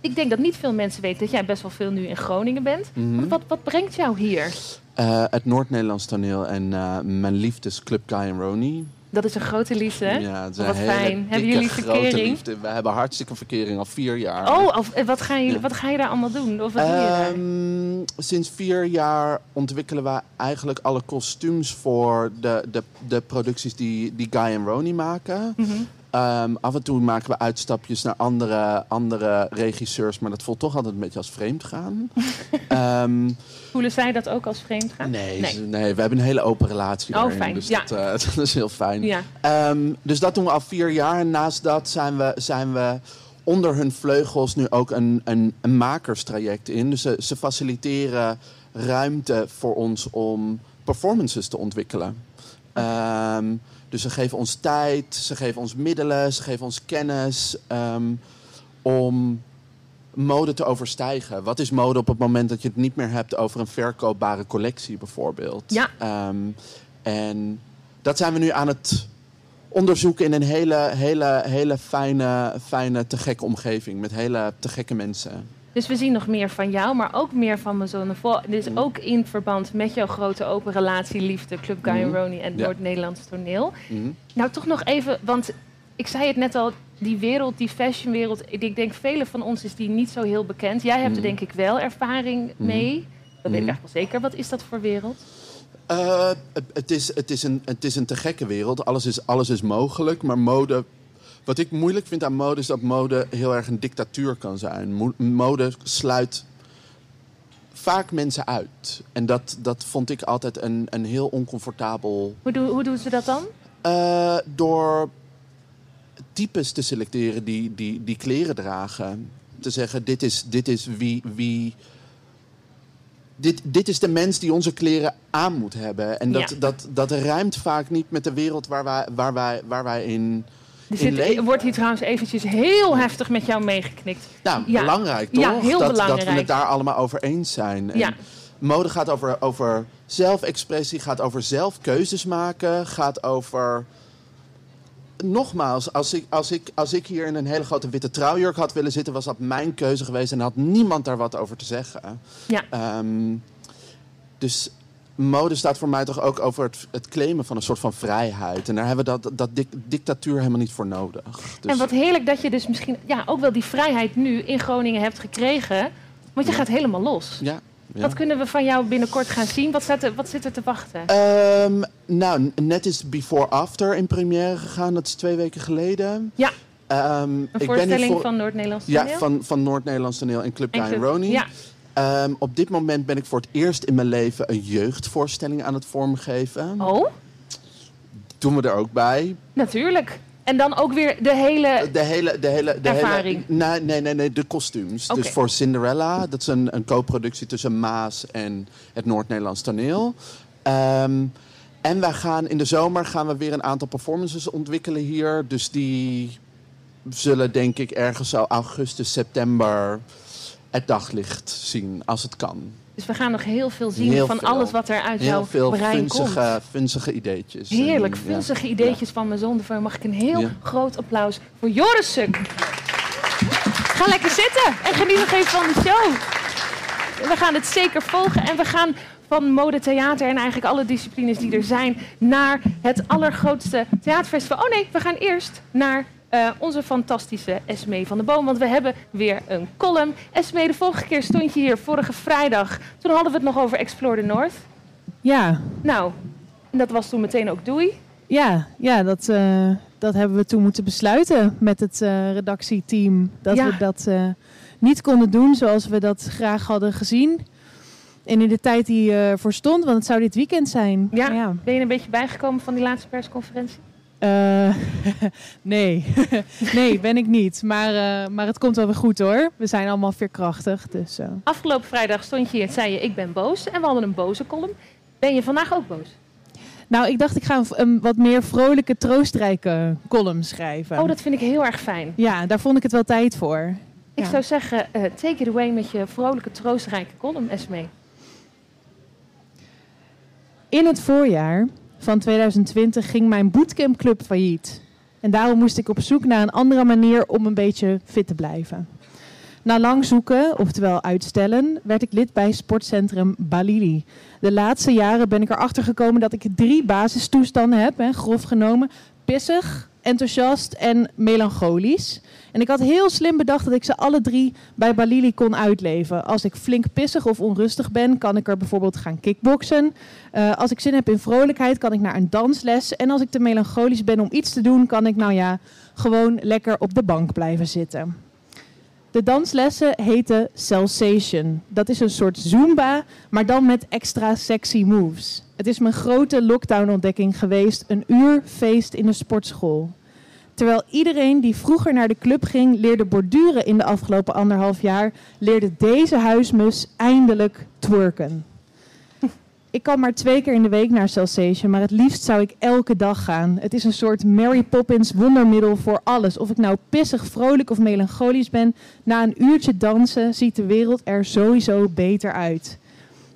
Speaker 2: ik denk dat niet veel mensen weten dat jij best wel veel nu in Groningen bent.
Speaker 11: Mhm.
Speaker 2: Wat, wat brengt jou hier?
Speaker 11: Eh, het Noord-Nederlands toneel en eh, mijn liefdesclub Guy en Roni.
Speaker 2: Dat is een grote liefde. hè?
Speaker 11: Ja, het is een
Speaker 2: wat
Speaker 11: hele
Speaker 2: fijn.
Speaker 11: dikke,
Speaker 2: Hebben jullie verkering?
Speaker 11: liefde. We hebben hartstikke verkering al vier jaar.
Speaker 2: Oh, of, wat, gaan jullie, wat ga je daar allemaal doen? Of wat doe je daar?
Speaker 11: Ehm, sinds vier jaar ontwikkelen we eigenlijk alle kostuums voor de, de, de producties die, die Guy en Roni maken.
Speaker 2: Mhm.
Speaker 11: Ehm, af en toe maken we uitstapjes naar andere, andere regisseurs, maar dat voelt toch altijd een beetje als vreemd gaan. Ehm,
Speaker 2: Voelen zij dat ook als vreemd gaan?
Speaker 11: nee, nee, we hebben een hele open relatie.
Speaker 2: Oh,
Speaker 11: daarin,
Speaker 2: fijn,
Speaker 11: Dus
Speaker 2: ja.
Speaker 11: dat, eh, dat is heel fijn.
Speaker 2: Ja.
Speaker 11: Ehm, dus dat doen we al vier jaar. En naast dat zijn we, zijn we onder hun vleugels nu ook een, een, een makerstraject in. Dus ze, ze faciliteren ruimte voor ons om performances te ontwikkelen. Ehm, dus ze geven ons tijd, ze geven ons middelen, ze geven ons kennis ehm, om mode te overstijgen. Wat is mode op het moment dat je het niet meer hebt over een verkoopbare collectie bijvoorbeeld?
Speaker 2: Ja.
Speaker 11: Ehm, en dat zijn we nu aan het onderzoeken in een hele, hele, hele fijne, fijne, te gekke omgeving. Met hele te gekke mensen.
Speaker 2: Dus we zien nog meer van jou, maar ook meer van mijn zoon. Dit is
Speaker 11: Mhm.
Speaker 2: ook in verband met jouw grote open relatie, liefde, Club Guy
Speaker 11: Mhm.
Speaker 2: Roni en
Speaker 11: Ja.
Speaker 2: Noord-Nederlands toneel.
Speaker 11: Mhm.
Speaker 2: Nou, toch nog even, want ik zei het net al, die wereld, die fashionwereld, ik denk velen van ons is die niet zo heel bekend. Jij hebt er
Speaker 11: Mhm.
Speaker 2: denk ik wel ervaring mee. Dat weet ik echt wel zeker. Wat is dat voor wereld?
Speaker 11: Eh, het- het, is, het, is een, het is een te gekke wereld. Alles is, alles is mogelijk. Maar mode. Wat ik moeilijk vind aan mode is dat mode heel erg een dictatuur kan zijn. Mo- Mode sluit vaak mensen uit. En dat, dat vond ik altijd een, een heel oncomfortabel.
Speaker 2: Hoe, doen hoe doen ze dat dan?
Speaker 11: Eh, door types te selecteren die, die, die kleren dragen. Te zeggen, dit is, dit is wie. wie dit, dit is de mens die onze kleren aan moet hebben. En dat,
Speaker 2: Ja.
Speaker 11: dat, dat rijmt vaak niet met de wereld waar wij, waar wij, waar wij in
Speaker 2: zit, wordt hier trouwens eventjes heel heftig met jou meegeknikt.
Speaker 11: Nou,
Speaker 2: Ja.
Speaker 11: belangrijk toch?
Speaker 2: Ja, heel
Speaker 11: dat, dat we
Speaker 2: belangrijk.
Speaker 11: het daar allemaal over eens zijn. En
Speaker 2: Ja.
Speaker 11: Mode gaat over, over zelfexpressie, gaat over zelf keuzes maken, gaat over. Nogmaals, als ik, als, ik, als ik hier in een hele grote witte trouwjurk had willen zitten, was dat mijn keuze geweest en had niemand daar wat over te zeggen.
Speaker 2: Ja.
Speaker 11: Ehm, dus mode staat voor mij toch ook over het, het claimen van een soort van vrijheid. En daar hebben we dat, dat dic- dictatuur helemaal niet voor nodig. Dus,
Speaker 2: En wat heerlijk dat je dus misschien ja, ook wel die vrijheid nu in Groningen hebt gekregen. Want je
Speaker 11: Ja.
Speaker 2: gaat helemaal los.
Speaker 11: ja, ja.
Speaker 2: Wat kunnen we van jou binnenkort gaan zien? Wat, staat er, wat zit er te wachten?
Speaker 11: Ehm, nou, net is Before After in première gegaan. Dat is twee weken geleden.
Speaker 2: Ja.
Speaker 11: Ehm,
Speaker 2: Een
Speaker 11: ik
Speaker 2: voorstelling
Speaker 11: voor-
Speaker 2: van Noord-Nederlands
Speaker 11: Ja,
Speaker 2: toneel?
Speaker 11: van, van Noord-Nederlands toneel en Club Guy.
Speaker 2: Ja.
Speaker 11: Ehm, op dit moment ben ik voor het eerst in mijn leven een jeugdvoorstelling aan het vormgeven.
Speaker 2: Oh,
Speaker 11: Doen we er ook bij.
Speaker 2: natuurlijk. En dan ook weer de hele...
Speaker 11: De hele, de hele, de
Speaker 2: Ervaring.
Speaker 11: Hele, nee, nee, nee, nee, de kostuums. Dus voor Cinderella, dat is een, een co-productie tussen Maas en het Noord-Nederlands toneel. Ehm, en wij gaan in de zomer gaan we weer een aantal performances ontwikkelen hier. Dus die zullen denk ik ergens zo augustus, september het daglicht zien, als het kan.
Speaker 2: Dus we gaan nog heel veel zien
Speaker 11: Heel
Speaker 2: van
Speaker 11: veel.
Speaker 2: alles wat er uit
Speaker 11: Heel
Speaker 2: jouw
Speaker 11: veel
Speaker 2: brein komt.
Speaker 11: funzige, funzige ideetjes.
Speaker 2: Heerlijk,
Speaker 11: En, ja.
Speaker 2: ideetjes van mijn zonde. Mag ik een heel
Speaker 11: Ja.
Speaker 2: groot applaus voor Joris Suk. Ga lekker zitten en geniet nog even van de show. We gaan het zeker volgen en we gaan van mode, theater en eigenlijk alle disciplines die er zijn naar het allergrootste theaterfestival. Oh nee, we gaan eerst naar eh, onze fantastische Esmee van de Boom, want we hebben weer een column. Esmee, de vorige keer stond je hier, vorige vrijdag. Toen hadden we het nog over Explore the North.
Speaker 12: Ja,
Speaker 2: Nou, en dat was toen meteen ook doei.
Speaker 12: ja, ja dat, eh, dat hebben we toen moeten besluiten met het eh, redactieteam. Dat
Speaker 2: Ja.
Speaker 12: we dat niet konden doen zoals we dat graag hadden gezien. En in de tijd die eh voor stond, want het zou dit weekend zijn.
Speaker 2: Ja,
Speaker 12: ja.
Speaker 2: ben je een beetje bijgekomen van die laatste persconferentie?
Speaker 12: Eh, nee. nee, ben ik niet. Maar, eh, maar het komt wel weer goed hoor. We zijn allemaal veerkrachtig. Dus, eh.
Speaker 2: Afgelopen vrijdag stond je hier en zei je ik ben boos. En we hadden een boze column. Ben je vandaag ook boos?
Speaker 12: Nou, ik dacht ik ga een, wat meer vrolijke, troostrijke column schrijven.
Speaker 2: Oh, dat vind ik heel erg fijn.
Speaker 12: Ja, daar vond ik het wel tijd voor.
Speaker 2: Ik
Speaker 12: Ja.
Speaker 2: zou zeggen, take it away met je vrolijke, troostrijke column, Esmee.
Speaker 12: In het voorjaar van 2020 ging mijn bootcampclub failliet. En daarom moest ik op zoek naar een andere manier om een beetje fit te blijven. Na lang zoeken, oftewel uitstellen, werd ik lid bij sportcentrum Balili. De laatste jaren ben ik erachter gekomen dat ik drie basistoestanden heb, hè, grof genomen. Pissig, enthousiast en melancholisch. En ik had heel slim bedacht dat ik ze alle drie bij Balili kon uitleven. Als ik flink pissig of onrustig ben, kan ik er bijvoorbeeld gaan kickboksen. Eh, als ik zin heb in vrolijkheid, kan ik naar een dansles. En als ik te melancholisch ben om iets te doen, kan ik nou ja, gewoon lekker op de bank blijven zitten. De danslessen heten Sensation. Dat is een soort Zumba, maar dan met extra sexy moves. Het is mijn grote lockdown-ontdekking geweest: een uur feest in de sportschool. Terwijl iedereen die vroeger naar de club ging leerde borduren in de afgelopen anderhalf jaar, leerde deze huismus eindelijk twerken. Ik kan maar twee keer in de week naar Sensation, maar het liefst zou ik elke dag gaan. Het is een soort Mary Poppins wondermiddel voor alles. Of ik nou pissig, vrolijk of melancholisch ben, na een uurtje dansen ziet de wereld er sowieso beter uit.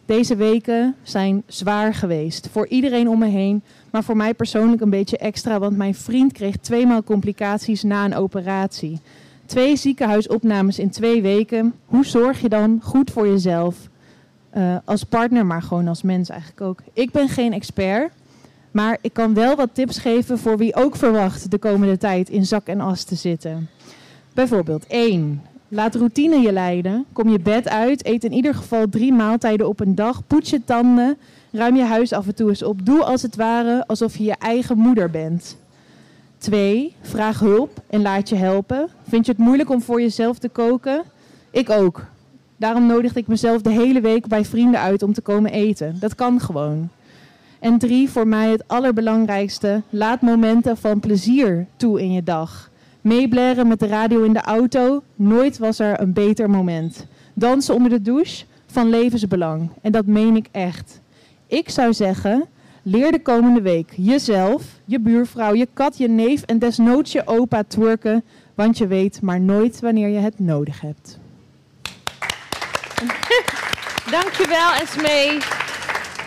Speaker 12: Deze weken zijn zwaar geweest. Voor iedereen om me heen, maar voor mij persoonlijk een beetje extra, want mijn vriend kreeg tweemaal complicaties na een operatie. Twee ziekenhuisopnames in twee weken. Hoe zorg je dan goed voor jezelf? Eh, als partner, maar gewoon als mens eigenlijk ook. Ik ben geen expert, maar ik kan wel wat tips geven voor wie ook verwacht de komende tijd in zak en as te zitten. Bijvoorbeeld 1. Laat routine je leiden. Kom je bed uit, eet in ieder geval drie maaltijden op een dag, poets je tanden, ruim je huis af en toe eens op. Doe als het ware alsof je je eigen moeder bent. 2. Vraag hulp en laat je helpen. Vind je het moeilijk om voor jezelf te koken? Ik ook. Daarom nodigde ik mezelf de hele week bij vrienden uit om te komen eten. Dat kan gewoon. En drie, voor mij het allerbelangrijkste. Laat momenten van plezier toe in je dag. Meeblaren met de radio in de auto. Nooit was er een beter moment. Dansen onder de douche. Van levensbelang. En dat meen ik echt. Ik zou zeggen, leer de komende week jezelf, je buurvrouw, je kat, je neef en desnoods je opa twerken. Want je weet maar nooit wanneer je het nodig hebt.
Speaker 2: Dankjewel, Esmee.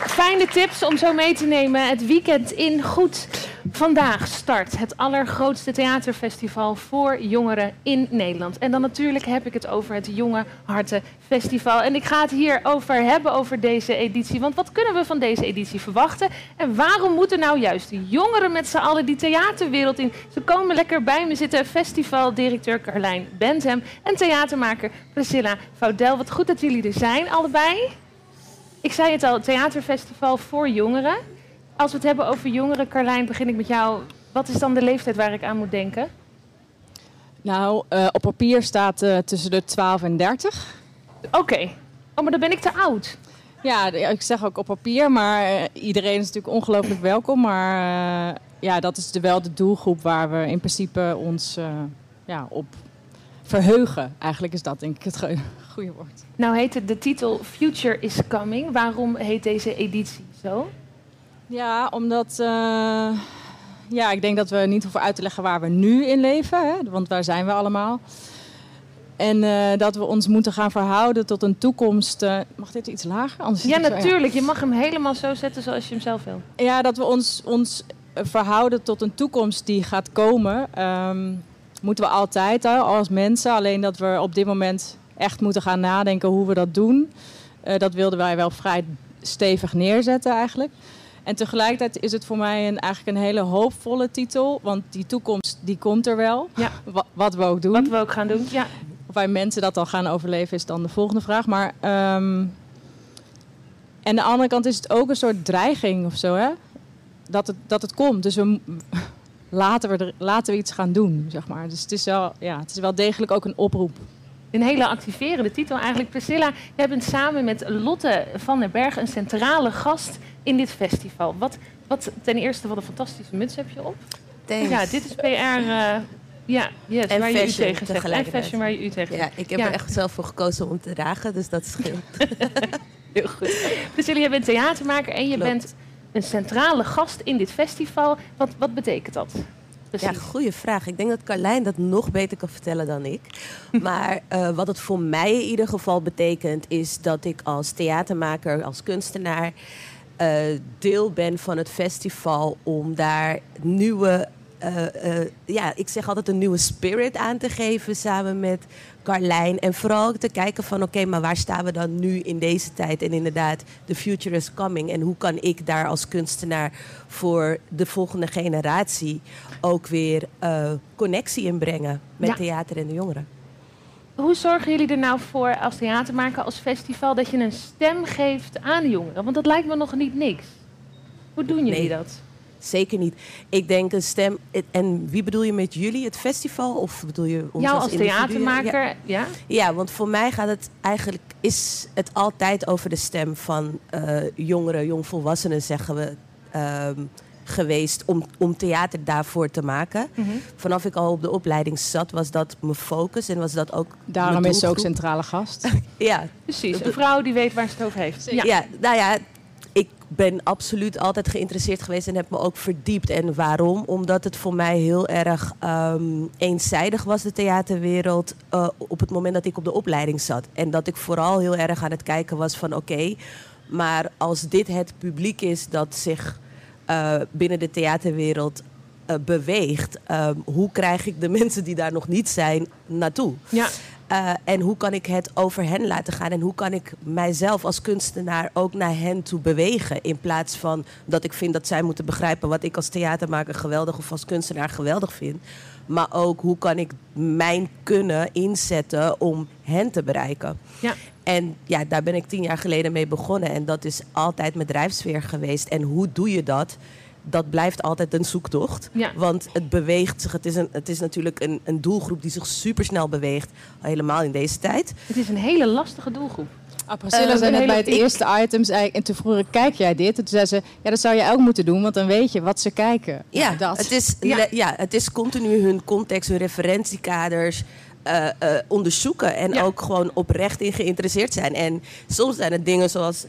Speaker 2: Fijne tips om zo mee te nemen. Het weekend in goed. Vandaag start het allergrootste theaterfestival voor jongeren in Nederland. En dan natuurlijk heb ik het over het Jonge Harten Festival. En ik ga het hier over hebben, over deze editie. Want wat kunnen we van deze editie verwachten? En waarom moeten nou juist de jongeren met z'n allen die theaterwereld in? Ze komen lekker bij me zitten. Festivaldirecteur Carlijn Bentham en theatermaker Priscilla Vaudel. Wat goed dat jullie er zijn, allebei. Ik zei het al, theaterfestival voor jongeren. Als we het hebben over jongeren, Carlijn, begin ik met jou. Wat is dan de leeftijd waar ik aan moet denken?
Speaker 13: Nou, eh, op papier staat eh, tussen de 12 en 30.
Speaker 2: Oké. Oh, maar dan ben ik te oud.
Speaker 13: Ja, ik zeg ook op papier, maar eh, iedereen is natuurlijk ongelooflijk welkom. Maar ja, dat is de, wel de doelgroep waar we in principe ons ja, op verheugen. Eigenlijk is dat denk ik het go- goede woord.
Speaker 2: Nou heet het de titel Future is Coming. Waarom heet deze editie zo?
Speaker 13: Ja, omdat eh, ja, ik denk dat we niet hoeven uit te leggen waar we nu in leven, hè, want waar zijn we allemaal. En eh, dat we ons moeten gaan verhouden tot een toekomst. eh, mag dit iets lager? Anders
Speaker 2: Ja,
Speaker 13: zo-
Speaker 2: natuurlijk. Je mag hem helemaal zo zetten zoals je hem zelf wil.
Speaker 13: Ja, dat we ons, ons verhouden tot een toekomst die gaat komen. ehm, moeten we altijd hè, als mensen. Alleen dat we op dit moment echt moeten gaan nadenken hoe we dat doen. Dat wilden wij wel vrij stevig neerzetten eigenlijk. En tegelijkertijd is het voor mij een, eigenlijk een hele hoopvolle titel. Want die toekomst die komt er wel.
Speaker 2: Ja.
Speaker 13: Wa- wat we ook doen.
Speaker 2: Wat we ook gaan doen, ja.
Speaker 13: Of wij mensen dat al gaan overleven is dan de volgende vraag. Maar ehm, en aan de andere kant is het ook een soort dreiging of zo, hè? Dat het, dat het komt. Dus we, laten, we er, laten we iets gaan doen, zeg maar. Dus het is wel, ja, het is wel degelijk ook een oproep.
Speaker 2: Een hele activerende titel eigenlijk. Priscilla, jij bent samen met Lotte van den Berg een centrale gast in dit festival. Wat, wat ten eerste, wat een fantastische muts heb je op.
Speaker 14: Thanks.
Speaker 2: Ja, dit is PR. eh, ja, yes,
Speaker 14: En
Speaker 2: waar je u tegen zegt. En fashion waar je u tegen
Speaker 14: Ja, ik heb er echt zelf voor gekozen om te dragen, dus dat scheelt.
Speaker 2: Heel goed. Priscilla, jij bent theatermaker en je
Speaker 14: Klopt.
Speaker 2: bent een centrale gast in dit festival. Wat, wat betekent dat?
Speaker 14: Ja, goede vraag. Ik denk dat Carlijn dat nog beter kan vertellen dan ik. Maar eh, wat het voor mij in ieder geval betekent, is dat ik als theatermaker, als kunstenaar, eh, deel ben van het festival om daar nieuwe. eh, ja, ik zeg altijd een nieuwe spirit aan te geven samen met Carlijn. En vooral te kijken van oké, maar waar staan we dan nu in deze tijd? En inderdaad, the future is coming. En hoe kan ik daar als kunstenaar voor de volgende generatie ook weer eh, connectie in brengen met
Speaker 2: Ja.
Speaker 14: theater en de jongeren?
Speaker 2: Hoe zorgen jullie er nou voor als theatermaker, als festival, dat je een stem geeft aan de jongeren? Want dat lijkt me nog niet niks. Hoe doen jullie
Speaker 14: Nee.
Speaker 2: dat?
Speaker 14: Zeker niet. Ik denk een stem. En wie bedoel je met jullie? Het festival? Of bedoel je ons
Speaker 2: Jou
Speaker 14: als
Speaker 2: theatermaker,
Speaker 14: Ja.
Speaker 2: ja?
Speaker 14: Ja, want voor mij gaat het eigenlijk is het altijd over de stem van eh, jongeren, jongvolwassenen, zeggen we. ehm, geweest om, om theater daarvoor te maken.
Speaker 2: Mhm.
Speaker 14: Vanaf ik al op de opleiding zat, was dat mijn focus en was dat ook.
Speaker 13: Daarom
Speaker 14: mijn
Speaker 13: is ze ook centrale gast.
Speaker 14: Ja,
Speaker 2: Precies, een vrouw die weet waar ze het over heeft.
Speaker 14: ja. nou ja, ik ben absoluut altijd geïnteresseerd geweest en heb me ook verdiept. En waarom? Omdat het voor mij heel erg ehm, eenzijdig was, de theaterwereld, eh, op het moment dat ik op de opleiding zat. En dat ik vooral heel erg aan het kijken was van oké, maar als dit het publiek is dat zich eh, binnen de theaterwereld eh, beweegt, ehm, hoe krijg ik de mensen die daar nog niet zijn naartoe?
Speaker 2: Ja.
Speaker 14: Eh, en hoe kan ik het over hen laten gaan? En hoe kan ik mijzelf als kunstenaar ook naar hen toe bewegen? In plaats van dat ik vind dat zij moeten begrijpen wat ik als theatermaker geweldig of als kunstenaar geweldig vind. Maar ook hoe kan ik mijn kunnen inzetten om hen te bereiken?
Speaker 2: Ja.
Speaker 14: En ja, daar ben ik tien jaar geleden mee begonnen. En dat is altijd mijn drijfsfeer geweest. En hoe doe je dat? Dat blijft altijd een zoektocht.
Speaker 2: Ja.
Speaker 14: Want het beweegt zich. Het is, een, het is natuurlijk een, een doelgroep die zich supersnel beweegt. Helemaal in deze tijd.
Speaker 2: Het is een hele lastige doelgroep.
Speaker 13: Ah, Priscilla
Speaker 14: Eh,
Speaker 13: zei net
Speaker 14: hele-
Speaker 13: bij het
Speaker 14: ik-
Speaker 13: eerste item, zei, ik- en toen vroeg ik, kijk jij dit? En toen zei ze, ja, dat zou je ook moeten doen, want dan weet je wat ze kijken.
Speaker 14: Ja,
Speaker 13: dat.
Speaker 14: Het, is,
Speaker 2: Ja.
Speaker 14: le- ja, het is continu hun context, hun referentiekaders eh, eh, onderzoeken. En
Speaker 2: Ja.
Speaker 14: ook gewoon oprecht in geïnteresseerd zijn. En soms zijn het dingen zoals.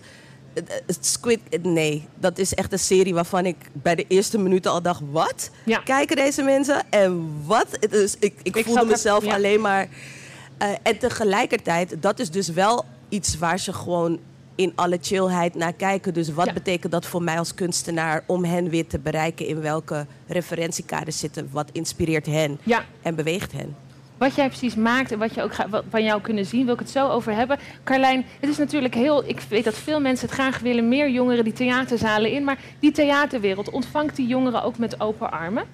Speaker 14: eh, Squid, nee, dat is echt een serie waarvan ik bij de eerste minuten al dacht: wat
Speaker 2: Ja.
Speaker 14: kijken deze mensen? En wat? Dus ik, ik,
Speaker 2: Ik
Speaker 14: voelde mezelf
Speaker 2: ja.
Speaker 14: alleen maar. en tegelijkertijd, dat is dus wel iets waar ze gewoon in alle chillheid naar kijken. Dus wat
Speaker 2: Ja.
Speaker 14: betekent dat voor mij als kunstenaar om hen weer te bereiken? In welke referentiekaders zitten? Wat inspireert hen
Speaker 2: Ja.
Speaker 14: en beweegt hen?
Speaker 2: Wat jij precies maakt en wat je ook ga- van jou kunnen zien, wil ik het zo over hebben. Carlijn, het is natuurlijk heel. Ik weet dat veel mensen het graag willen, meer jongeren die theaterzalen in. Maar die theaterwereld ontvangt die jongeren ook met open armen?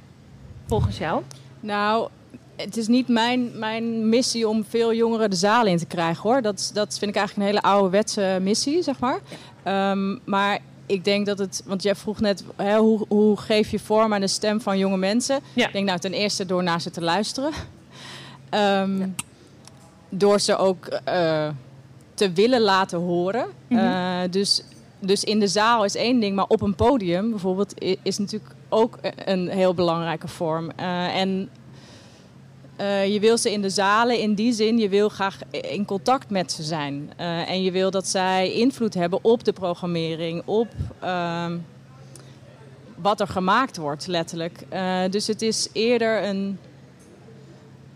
Speaker 2: Volgens jou?
Speaker 13: Nou, het is niet mijn, mijn missie om veel jongeren de zaal in te krijgen hoor. Dat, dat vind ik eigenlijk een hele ouderwetse missie, zeg maar. Ehm, maar ik denk dat het, want jij vroeg net, hè, hoe, hoe geef je vorm aan de stem van jonge mensen?
Speaker 2: Ja.
Speaker 13: Ik denk nou ten eerste door naar ze te luisteren. Ehm, Door ze ook eh, te willen laten horen.
Speaker 2: Mhm.
Speaker 13: Eh, dus, dus in de zaal is één ding, maar op een podium bijvoorbeeld is natuurlijk ook een heel belangrijke vorm. Uh, en je wil ze in de zalen in die zin, je wil graag in contact met ze zijn. En je wil dat zij invloed hebben op de programmering, op ehm, wat er gemaakt wordt, letterlijk. dus het is eerder een,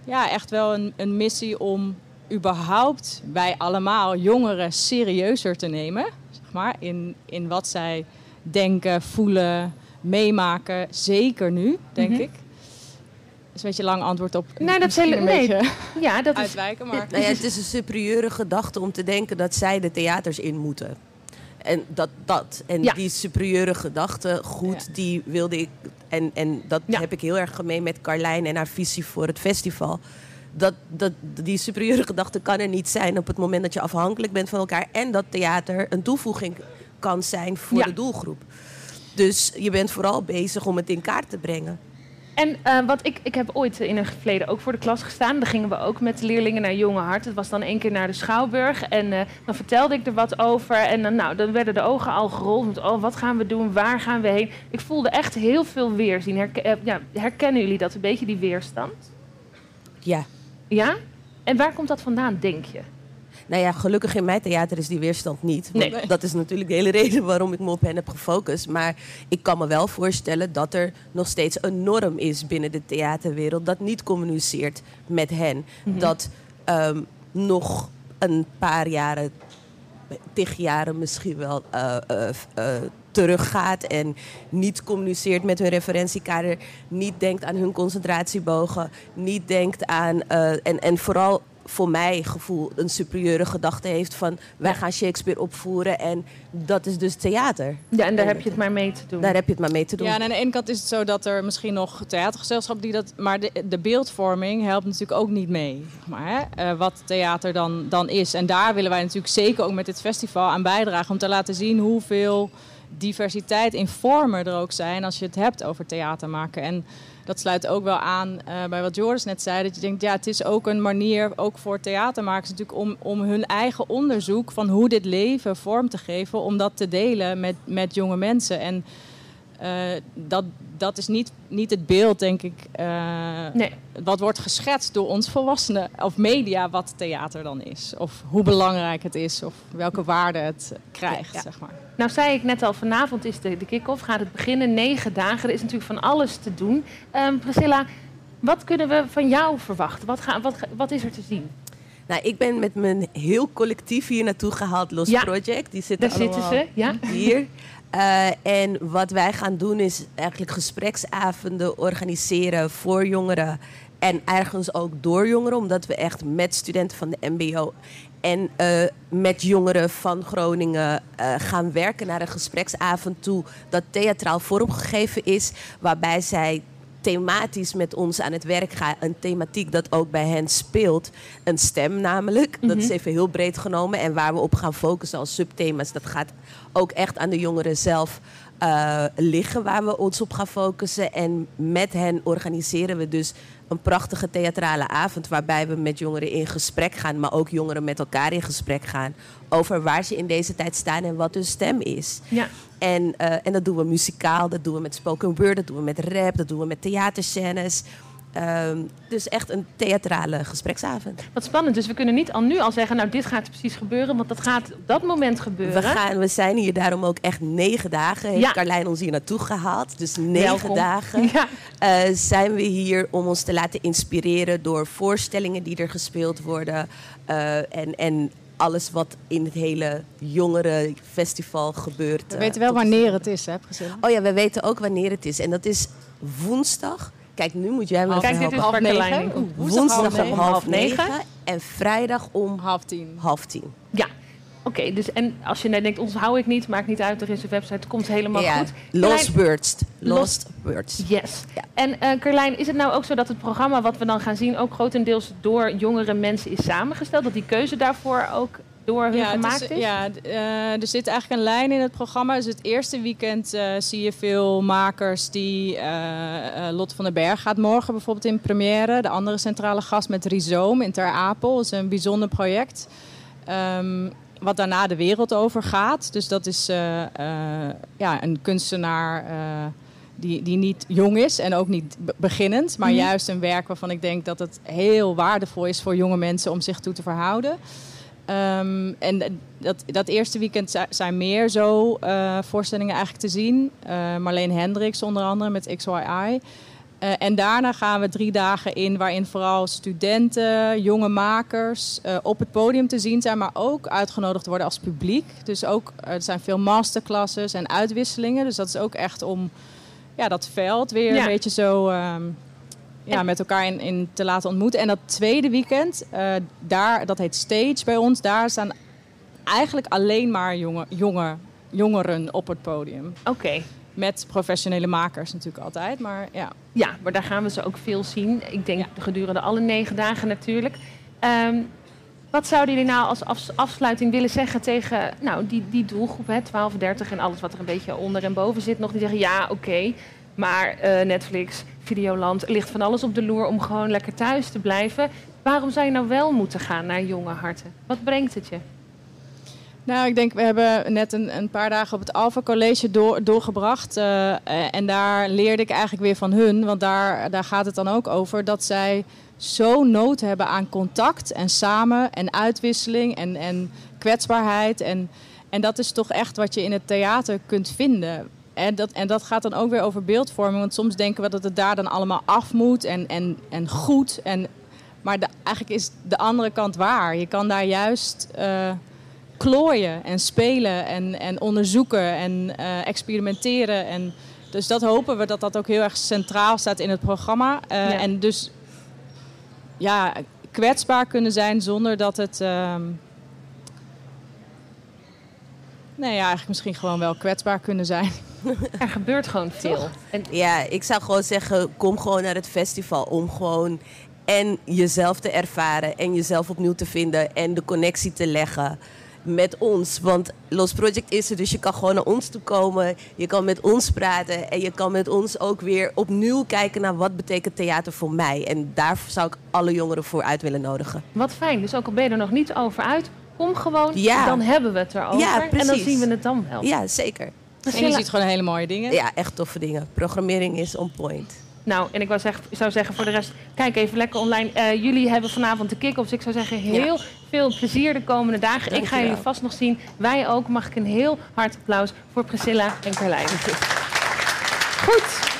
Speaker 13: ja, echt wel een, een missie om überhaupt wij allemaal jongeren serieuzer te nemen, zeg maar, in, in wat zij denken, voelen, meemaken. Zeker nu, denk
Speaker 2: Mhm.
Speaker 13: ik. Dat is een beetje een lang antwoord op.
Speaker 2: Nee, dat is heel...
Speaker 13: een
Speaker 2: Nee.
Speaker 13: beetje
Speaker 2: Ja, dat is...
Speaker 13: uitwijken, maar.
Speaker 14: Nou ja, het is een superieure gedachte om te denken dat zij de theaters in moeten. En dat, dat. En
Speaker 2: Ja.
Speaker 14: die superieure gedachte, goed, die wilde ik. En, en dat heb ik heel erg gemeen met Carlijn en haar visie voor het festival. Dat, dat, die superieure gedachte kan er niet zijn op het moment dat je afhankelijk bent van elkaar. En dat theater een toevoeging kan zijn voor de doelgroep. Dus je bent vooral bezig om het in kaart te brengen.
Speaker 2: En eh, wat ik, ik heb ooit in een verleden ook voor de klas gestaan. Dan gingen we ook met de leerlingen naar Jonge Hart. Het was dan één keer naar de Schouwburg. En eh, dan vertelde ik er wat over. En dan, nou, dan werden de ogen al gerold. Met, oh, wat gaan we doen? Waar gaan we heen? Ik voelde echt heel veel weerzien. Eh, ja, herkennen jullie dat een beetje, die weerstand?
Speaker 14: Ja.
Speaker 2: Ja? En waar komt dat vandaan, denk je?
Speaker 14: Nou ja, gelukkig in mijn theater is die weerstand niet. Want
Speaker 2: Nee.
Speaker 14: Dat is natuurlijk de hele reden waarom ik me op hen heb gefocust. Maar ik kan me wel voorstellen dat er nog steeds een norm is binnen de theaterwereld dat niet communiceert met hen.
Speaker 2: Mhm.
Speaker 14: Dat ehm, nog een paar jaren, tig jaren misschien wel, eh, eh, eh, teruggaat en niet communiceert met hun referentiekader, niet denkt aan hun concentratiebogen, niet denkt aan en, en vooral voor mij gevoel een superieure gedachte heeft van wij gaan Shakespeare opvoeren en dat is dus theater.
Speaker 2: Ja, en daar heb je het maar mee te doen.
Speaker 14: Daar heb je het maar mee te doen.
Speaker 13: Ja, en aan de ene kant is het zo dat er misschien nog theatergezelschappen die dat. Maar de, de beeldvorming helpt natuurlijk ook niet mee. Zeg maar, hè? Eh, wat theater dan, dan is. En daar willen wij natuurlijk zeker ook met dit festival aan bijdragen. Om te laten zien hoeveel diversiteit in vormen er ook zijn als je het hebt over theater maken. En dat sluit ook wel aan eh, bij wat Joris net zei. Dat je denkt, ja, het is ook een manier, ook voor theatermakers natuurlijk, om, om hun eigen onderzoek van hoe dit leven vorm te geven, om dat te delen met, met jonge mensen. En dat, dat is niet, niet het beeld, denk ik, eh, wat wordt geschetst door ons volwassenen of media, wat theater dan is. Of hoe belangrijk het is, of welke waarde het krijgt, zeg maar.
Speaker 2: Nou zei ik net al, vanavond is de, de kick-off, gaat het beginnen, negen dagen. Er is natuurlijk van alles te doen. Ehm, Priscilla, wat kunnen we van jou verwachten? Wat, ga, wat, wat is er te zien?
Speaker 14: Nou, ik ben met mijn heel collectief hier naartoe gehaald, Los
Speaker 2: Ja,
Speaker 14: Project. Die zitten
Speaker 2: daar zitten ze, ja.
Speaker 14: hier. Eh, en wat wij gaan doen is eigenlijk gespreksavonden organiseren voor jongeren. En ergens ook door jongeren, omdat we echt met studenten van de MBO en eh, met jongeren van Groningen eh, gaan werken naar een gespreksavond toe. Dat theatraal vormgegeven is, waarbij zij thematisch met ons aan het werk gaan. Een thematiek dat ook bij hen speelt. Een stem namelijk. Dat is
Speaker 2: Mhm.
Speaker 14: even heel breed genomen. En waar we op gaan focussen als subthema's. Dat gaat ook echt aan de jongeren zelf eh, liggen. Waar we ons op gaan focussen. En met hen organiseren we dus een prachtige theatrale avond. Waarbij we met jongeren in gesprek gaan. Maar ook jongeren met elkaar in gesprek gaan. Over waar ze in deze tijd staan en wat hun stem is.
Speaker 2: Ja.
Speaker 14: En, eh, en dat doen we muzikaal, dat doen we met spoken word, dat doen we met rap, dat doen we met theaterscènes. Ehm, dus echt een theatrale gespreksavond.
Speaker 2: Wat spannend, dus we kunnen niet al nu al zeggen, nou dit gaat precies gebeuren, want dat gaat op dat moment gebeuren.
Speaker 14: We, gaan, we zijn hier daarom ook echt negen dagen. Heeft
Speaker 2: Ja.
Speaker 14: Carlijn ons hier naartoe gehaald. Dus negen
Speaker 2: Welkom.
Speaker 14: dagen
Speaker 2: Ja.
Speaker 14: eh, zijn we hier om ons te laten inspireren door voorstellingen die er gespeeld worden. eh, en, en alles wat in het hele jongerenfestival gebeurt.
Speaker 13: We
Speaker 14: eh,
Speaker 13: weten wel wanneer het is, hè, Priscilla?
Speaker 14: Oh ja, we weten ook wanneer het is. En dat is woensdag. Kijk, nu moet jij me
Speaker 13: Kijk, dit is woensdag
Speaker 14: Woensdag
Speaker 13: half
Speaker 14: om
Speaker 13: negen.
Speaker 14: half
Speaker 2: negen.
Speaker 14: En vrijdag om
Speaker 13: half tien.
Speaker 14: Half tien.
Speaker 2: Ja, oké. dus en als je net denkt, onthoud ik niet, maakt niet uit, er is een website, het komt helemaal
Speaker 14: Ja,
Speaker 2: goed.
Speaker 14: Lost Birds. Lost Birds.
Speaker 2: Yes. En eh Carlijn, is het nou ook zo dat het programma wat we dan gaan zien ook grotendeels door jongere mensen is samengesteld? Dat die keuze daarvoor ook door hun
Speaker 13: Ja,
Speaker 2: gemaakt
Speaker 13: is,
Speaker 2: is?
Speaker 13: ja, eh, er zit eigenlijk een lijn in het programma. Dus het eerste weekend eh, zie je veel makers die... eh, eh, Lot van den Berg gaat morgen bijvoorbeeld in première. De andere centrale gast met Rhizoom in Ter Apel. Dat is een bijzonder project. Ehm, wat daarna de wereld over gaat. Dus dat is eh, eh, ja, een kunstenaar... eh, die, die niet jong is en ook niet be- beginnend, maar
Speaker 2: Mhm.
Speaker 13: juist een werk waarvan ik denk dat het heel waardevol is voor jonge mensen om zich toe te verhouden. Ehm, en dat, dat eerste weekend zi- zijn meer zo voorstellingen eigenlijk te zien. Marleen Hendricks onder andere met XYI. Eh, en daarna gaan we drie dagen in waarin vooral studenten, jonge makers eh, op het podium te zien zijn, maar ook uitgenodigd worden als publiek. Dus ook er zijn veel masterclasses en uitwisselingen. Dus dat is ook echt om ja, dat veld weer
Speaker 2: Ja.
Speaker 13: een beetje zo ehm, ja, met elkaar in, in te laten ontmoeten. En dat tweede weekend, eh, daar, dat heet Stage bij ons, daar staan eigenlijk alleen maar jonge, jonge, jongeren op het podium.
Speaker 2: Oké.
Speaker 13: Met professionele makers natuurlijk altijd, maar ja.
Speaker 2: Ja, maar daar gaan we ze ook veel zien. Ik denk gedurende alle negen dagen natuurlijk. Ehm, wat zouden jullie nou als afs- afsluiting willen zeggen tegen nou, die, die doelgroep, hè, 12, 30 en alles wat er een beetje onder en boven zit, nog die zeggen ja, oké, maar eh, Netflix, Videoland, ligt van alles op de loer om gewoon lekker thuis te blijven. Waarom zou je nou wel moeten gaan naar jonge harten? Wat brengt het je?
Speaker 13: Nou, ik denk, we hebben net een, een paar dagen op het Alpha College door, doorgebracht. eh, en daar leerde ik eigenlijk weer van hun. Want daar, daar gaat het dan ook over dat zij zo nood hebben aan contact en samen en uitwisseling en, en kwetsbaarheid. En, en dat is toch echt wat je in het theater kunt vinden. En dat, en dat gaat dan ook weer over beeldvorming. Want soms denken we dat het daar dan allemaal af moet en, en, en goed. En, maar eigenlijk is de andere kant waar. Je kan daar juist eh, klooien en spelen en, en onderzoeken en eh, experimenteren. En dus dat hopen we dat dat ook heel erg centraal staat in het programma. Eh,
Speaker 2: Ja.
Speaker 13: En dus ja, kwetsbaar kunnen zijn zonder dat het. ehm nee, ja, eigenlijk misschien gewoon wel kwetsbaar kunnen zijn.
Speaker 2: Er gebeurt gewoon veel. En
Speaker 14: Ja, ik zou gewoon zeggen, kom gewoon naar het festival om gewoon en jezelf te ervaren en jezelf opnieuw te vinden en de connectie te leggen met ons. Want Los Project is er, dus je kan gewoon naar ons toe komen. Je kan met ons praten en je kan met ons ook weer opnieuw kijken naar wat betekent theater voor mij. En daar zou ik alle jongeren voor uit willen nodigen.
Speaker 2: Wat fijn. Dus ook al ben je er nog niet over uit, kom gewoon.
Speaker 14: Ja.
Speaker 2: Dan hebben we het erover.
Speaker 14: Ja,
Speaker 2: en dan zien we het dan wel.
Speaker 14: Ja, zeker.
Speaker 13: En je ziet gewoon hele mooie dingen.
Speaker 14: Ja, echt toffe dingen. Programmering is on point.
Speaker 2: Nou, en ik wou zou zeggen voor de rest, kijk even lekker online. Eh, jullie hebben vanavond de kick-offs. Ik zou zeggen, heel veel plezier de komende dagen. Ik ga jullie vast nog zien. Wij ook. Mag ik een heel hard applaus voor Priscilla en Carlijn. Goed.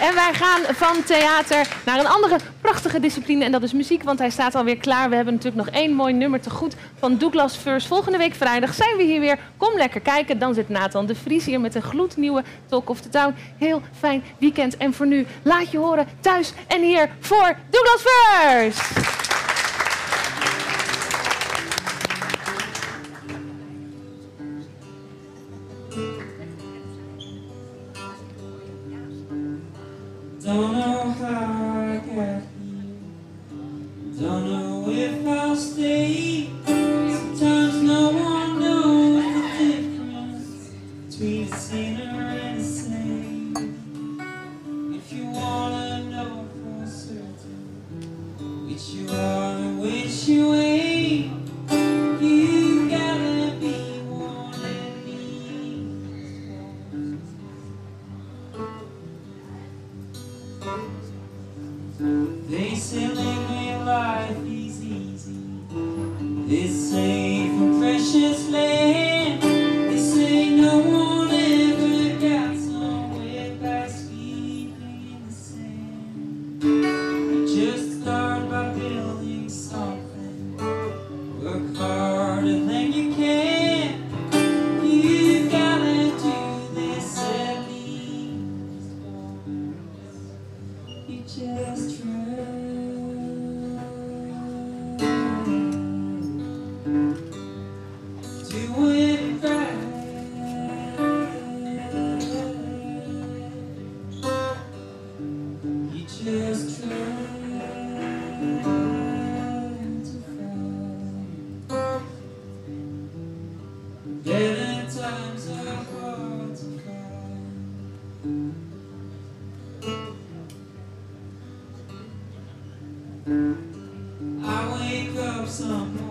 Speaker 2: En wij gaan van theater naar een andere prachtige discipline. En dat is muziek, want hij staat alweer klaar. We hebben natuurlijk nog één mooi nummer te goed van Douglas First. Volgende week vrijdag zijn we hier weer. Kom lekker kijken. Dan zit Nathan de Vries hier met een gloednieuwe Talk of the Town. Heel fijn weekend. En voor nu, laat je horen thuis en hier voor Douglas First.
Speaker 10: Some.